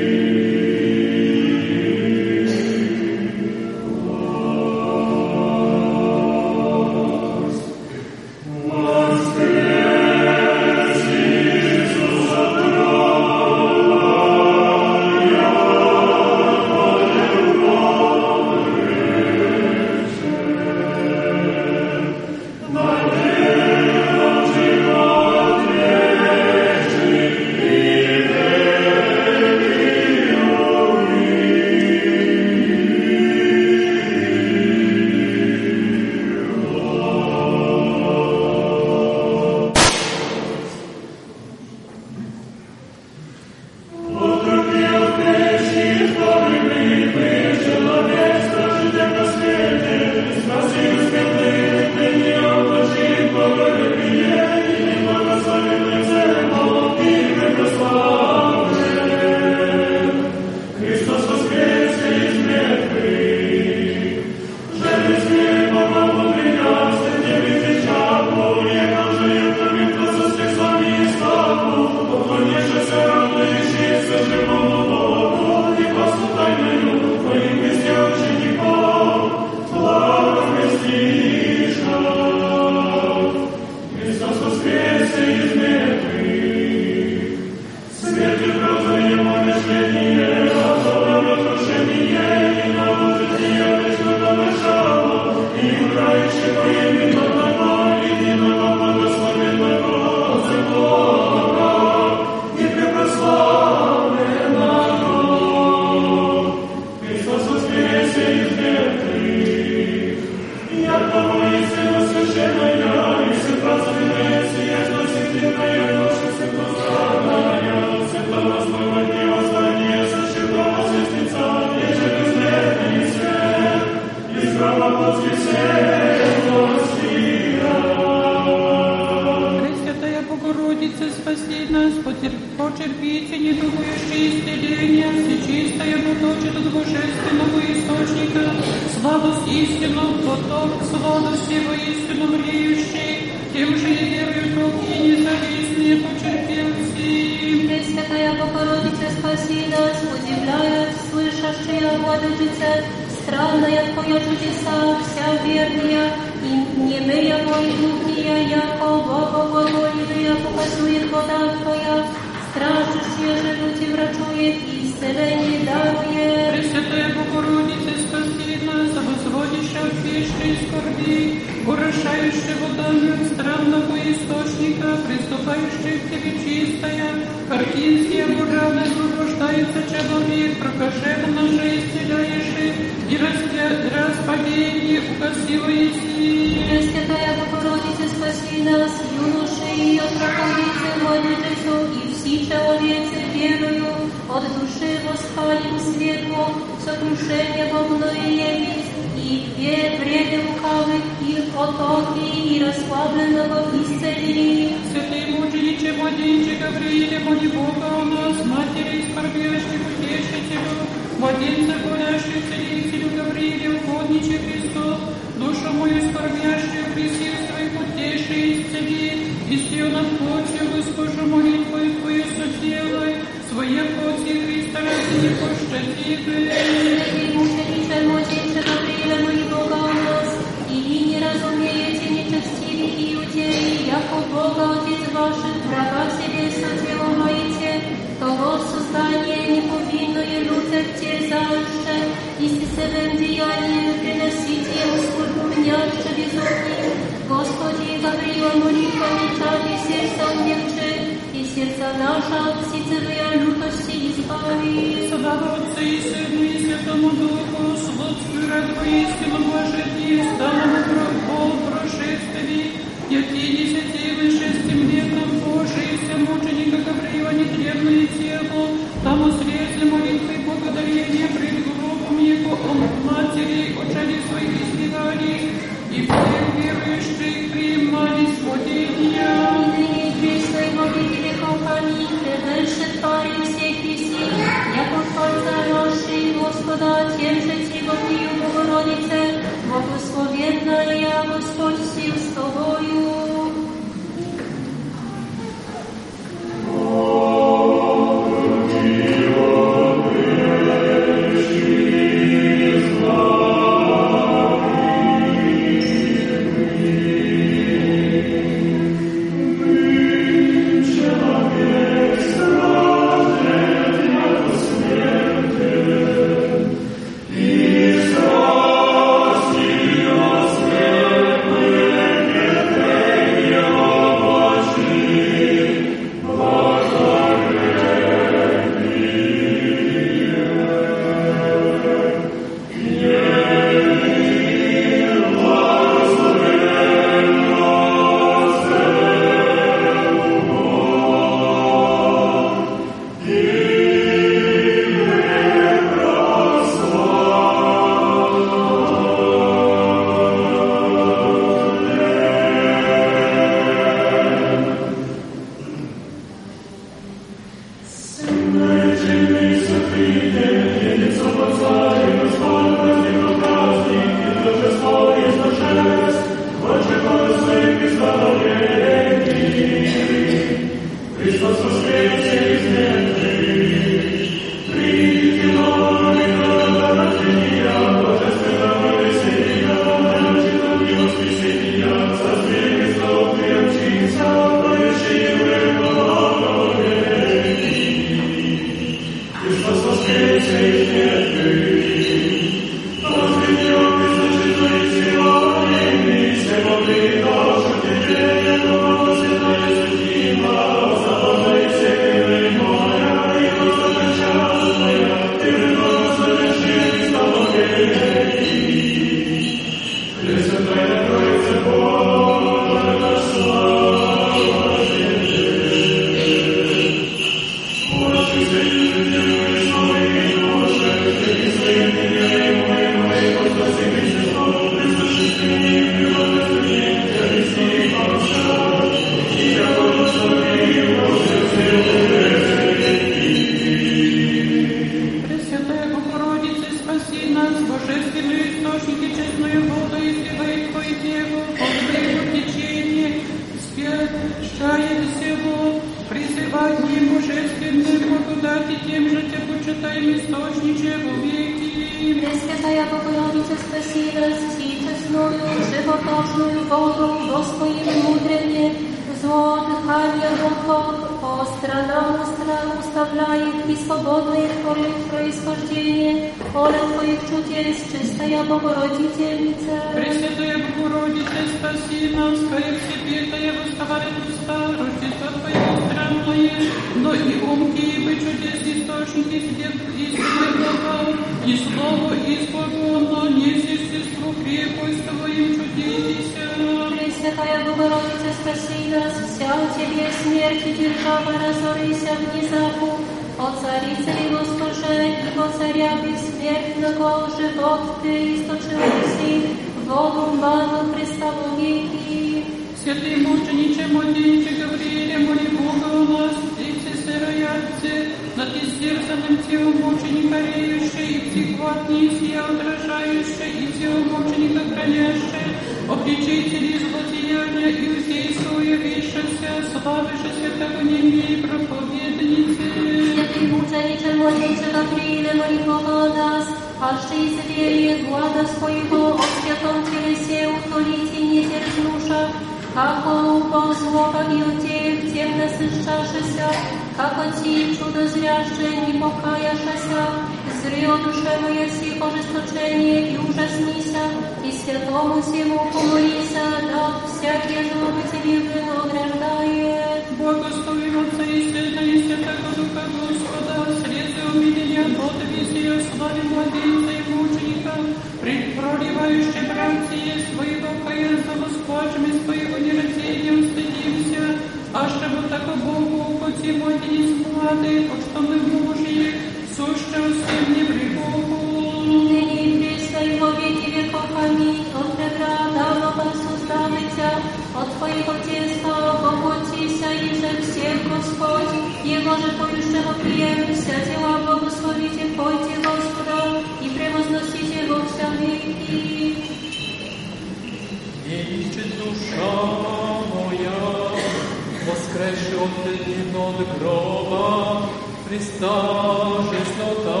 От дневного гроба, Христа жизнотаса.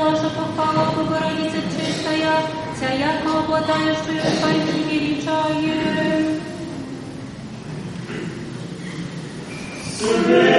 радуйся наша похвала Богородица чистая, вся яко обладающая пойти величаем. Паки,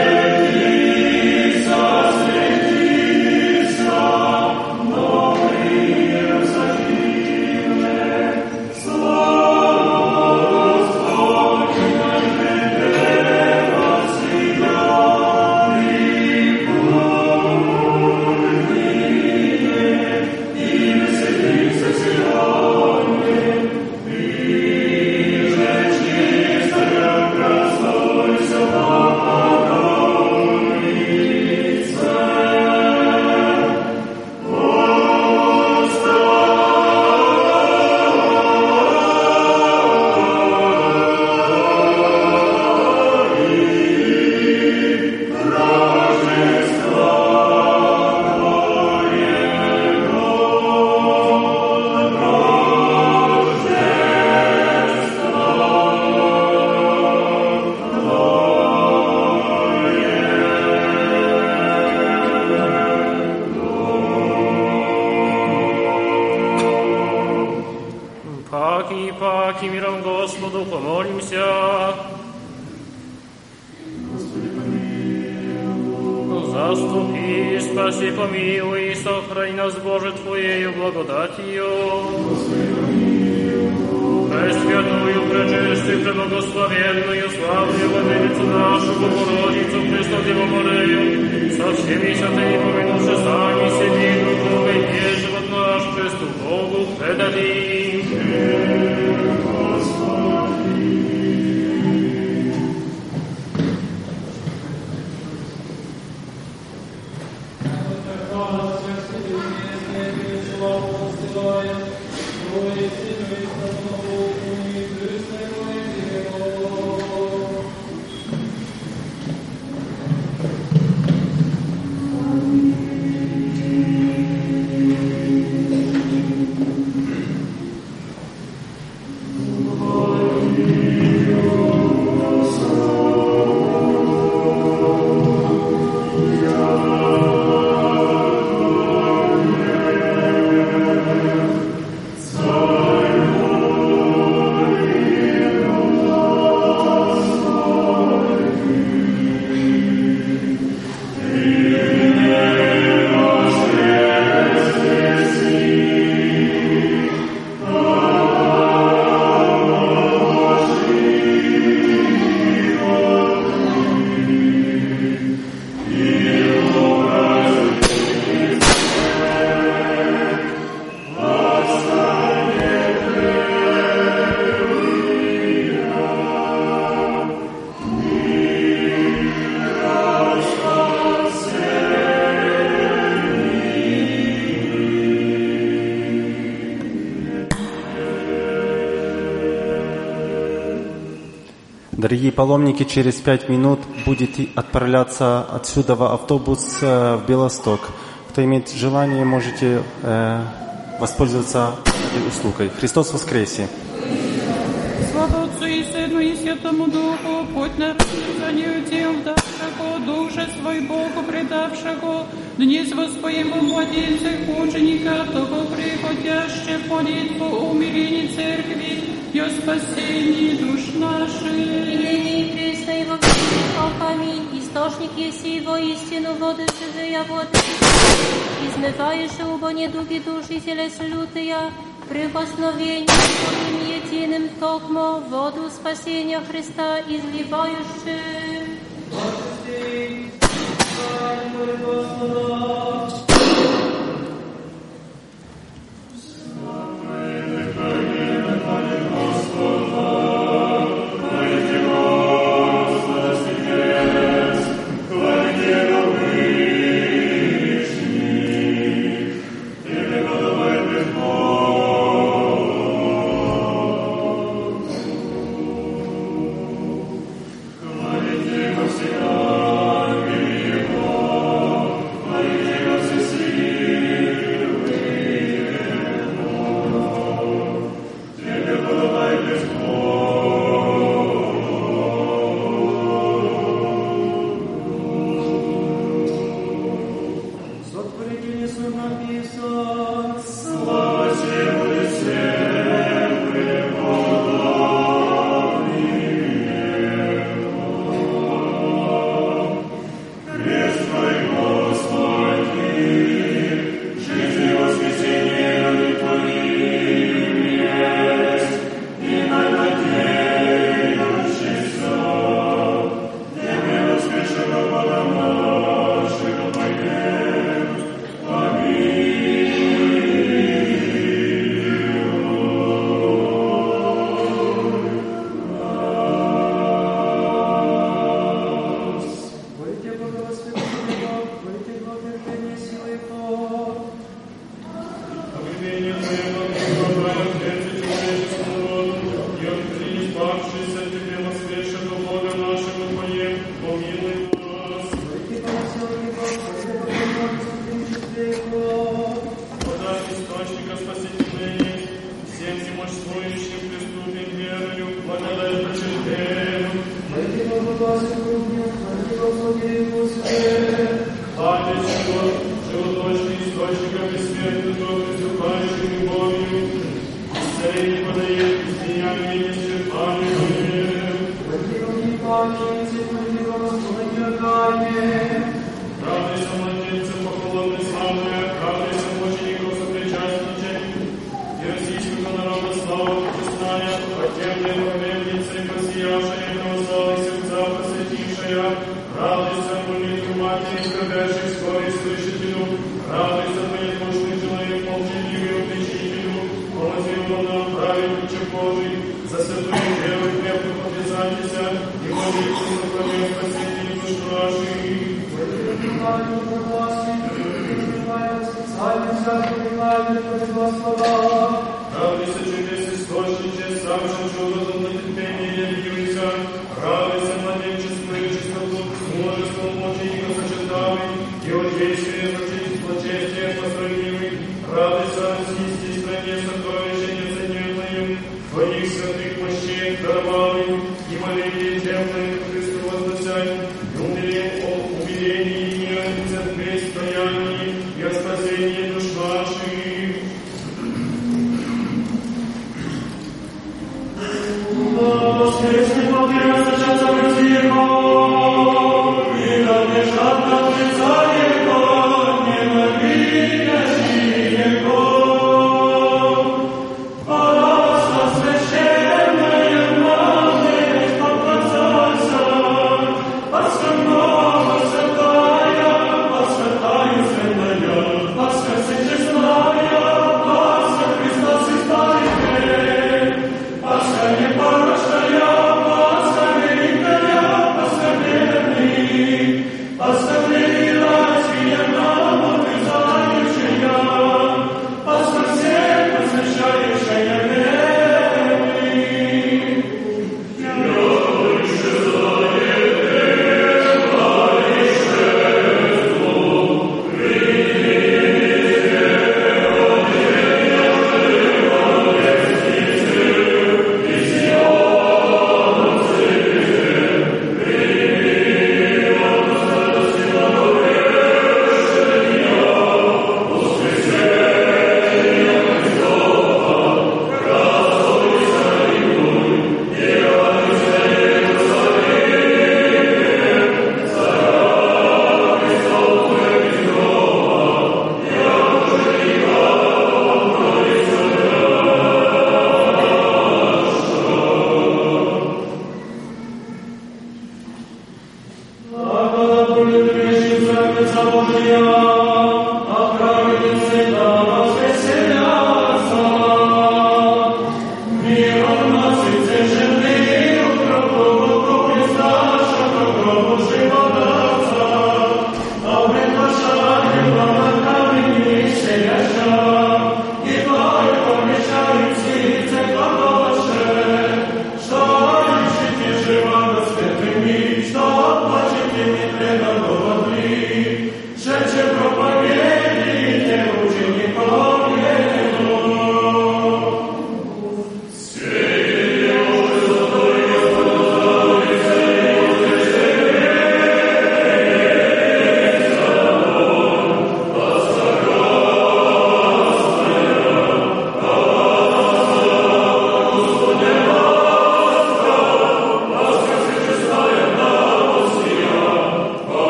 Дорогие паломники, через пять минут будет отправляться отсюда в автобус э, в Белосток. Кто имеет желание, можете э, воспользоваться этой услугой. Христос воскресе! Слава Отцу и Сыну и Святому Духу, путь на разнизанию тем вдавшего, душе свой Богу предавшего, днес воспоем в младенцах мученика, того приходяще в молитву умирений церкви и о спасении Imieniu Chrysta i w ogóle Amin. Источник еси воистину воды живые воды. Измываешь убо недуги души телес лютыя, прикосновением Твоим единым токмо воду спасения Христа изливающим.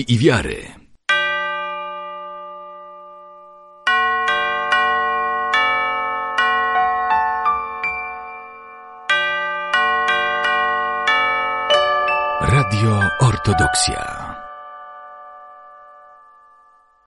Miłości i Wiary. Radio Ortodoksja.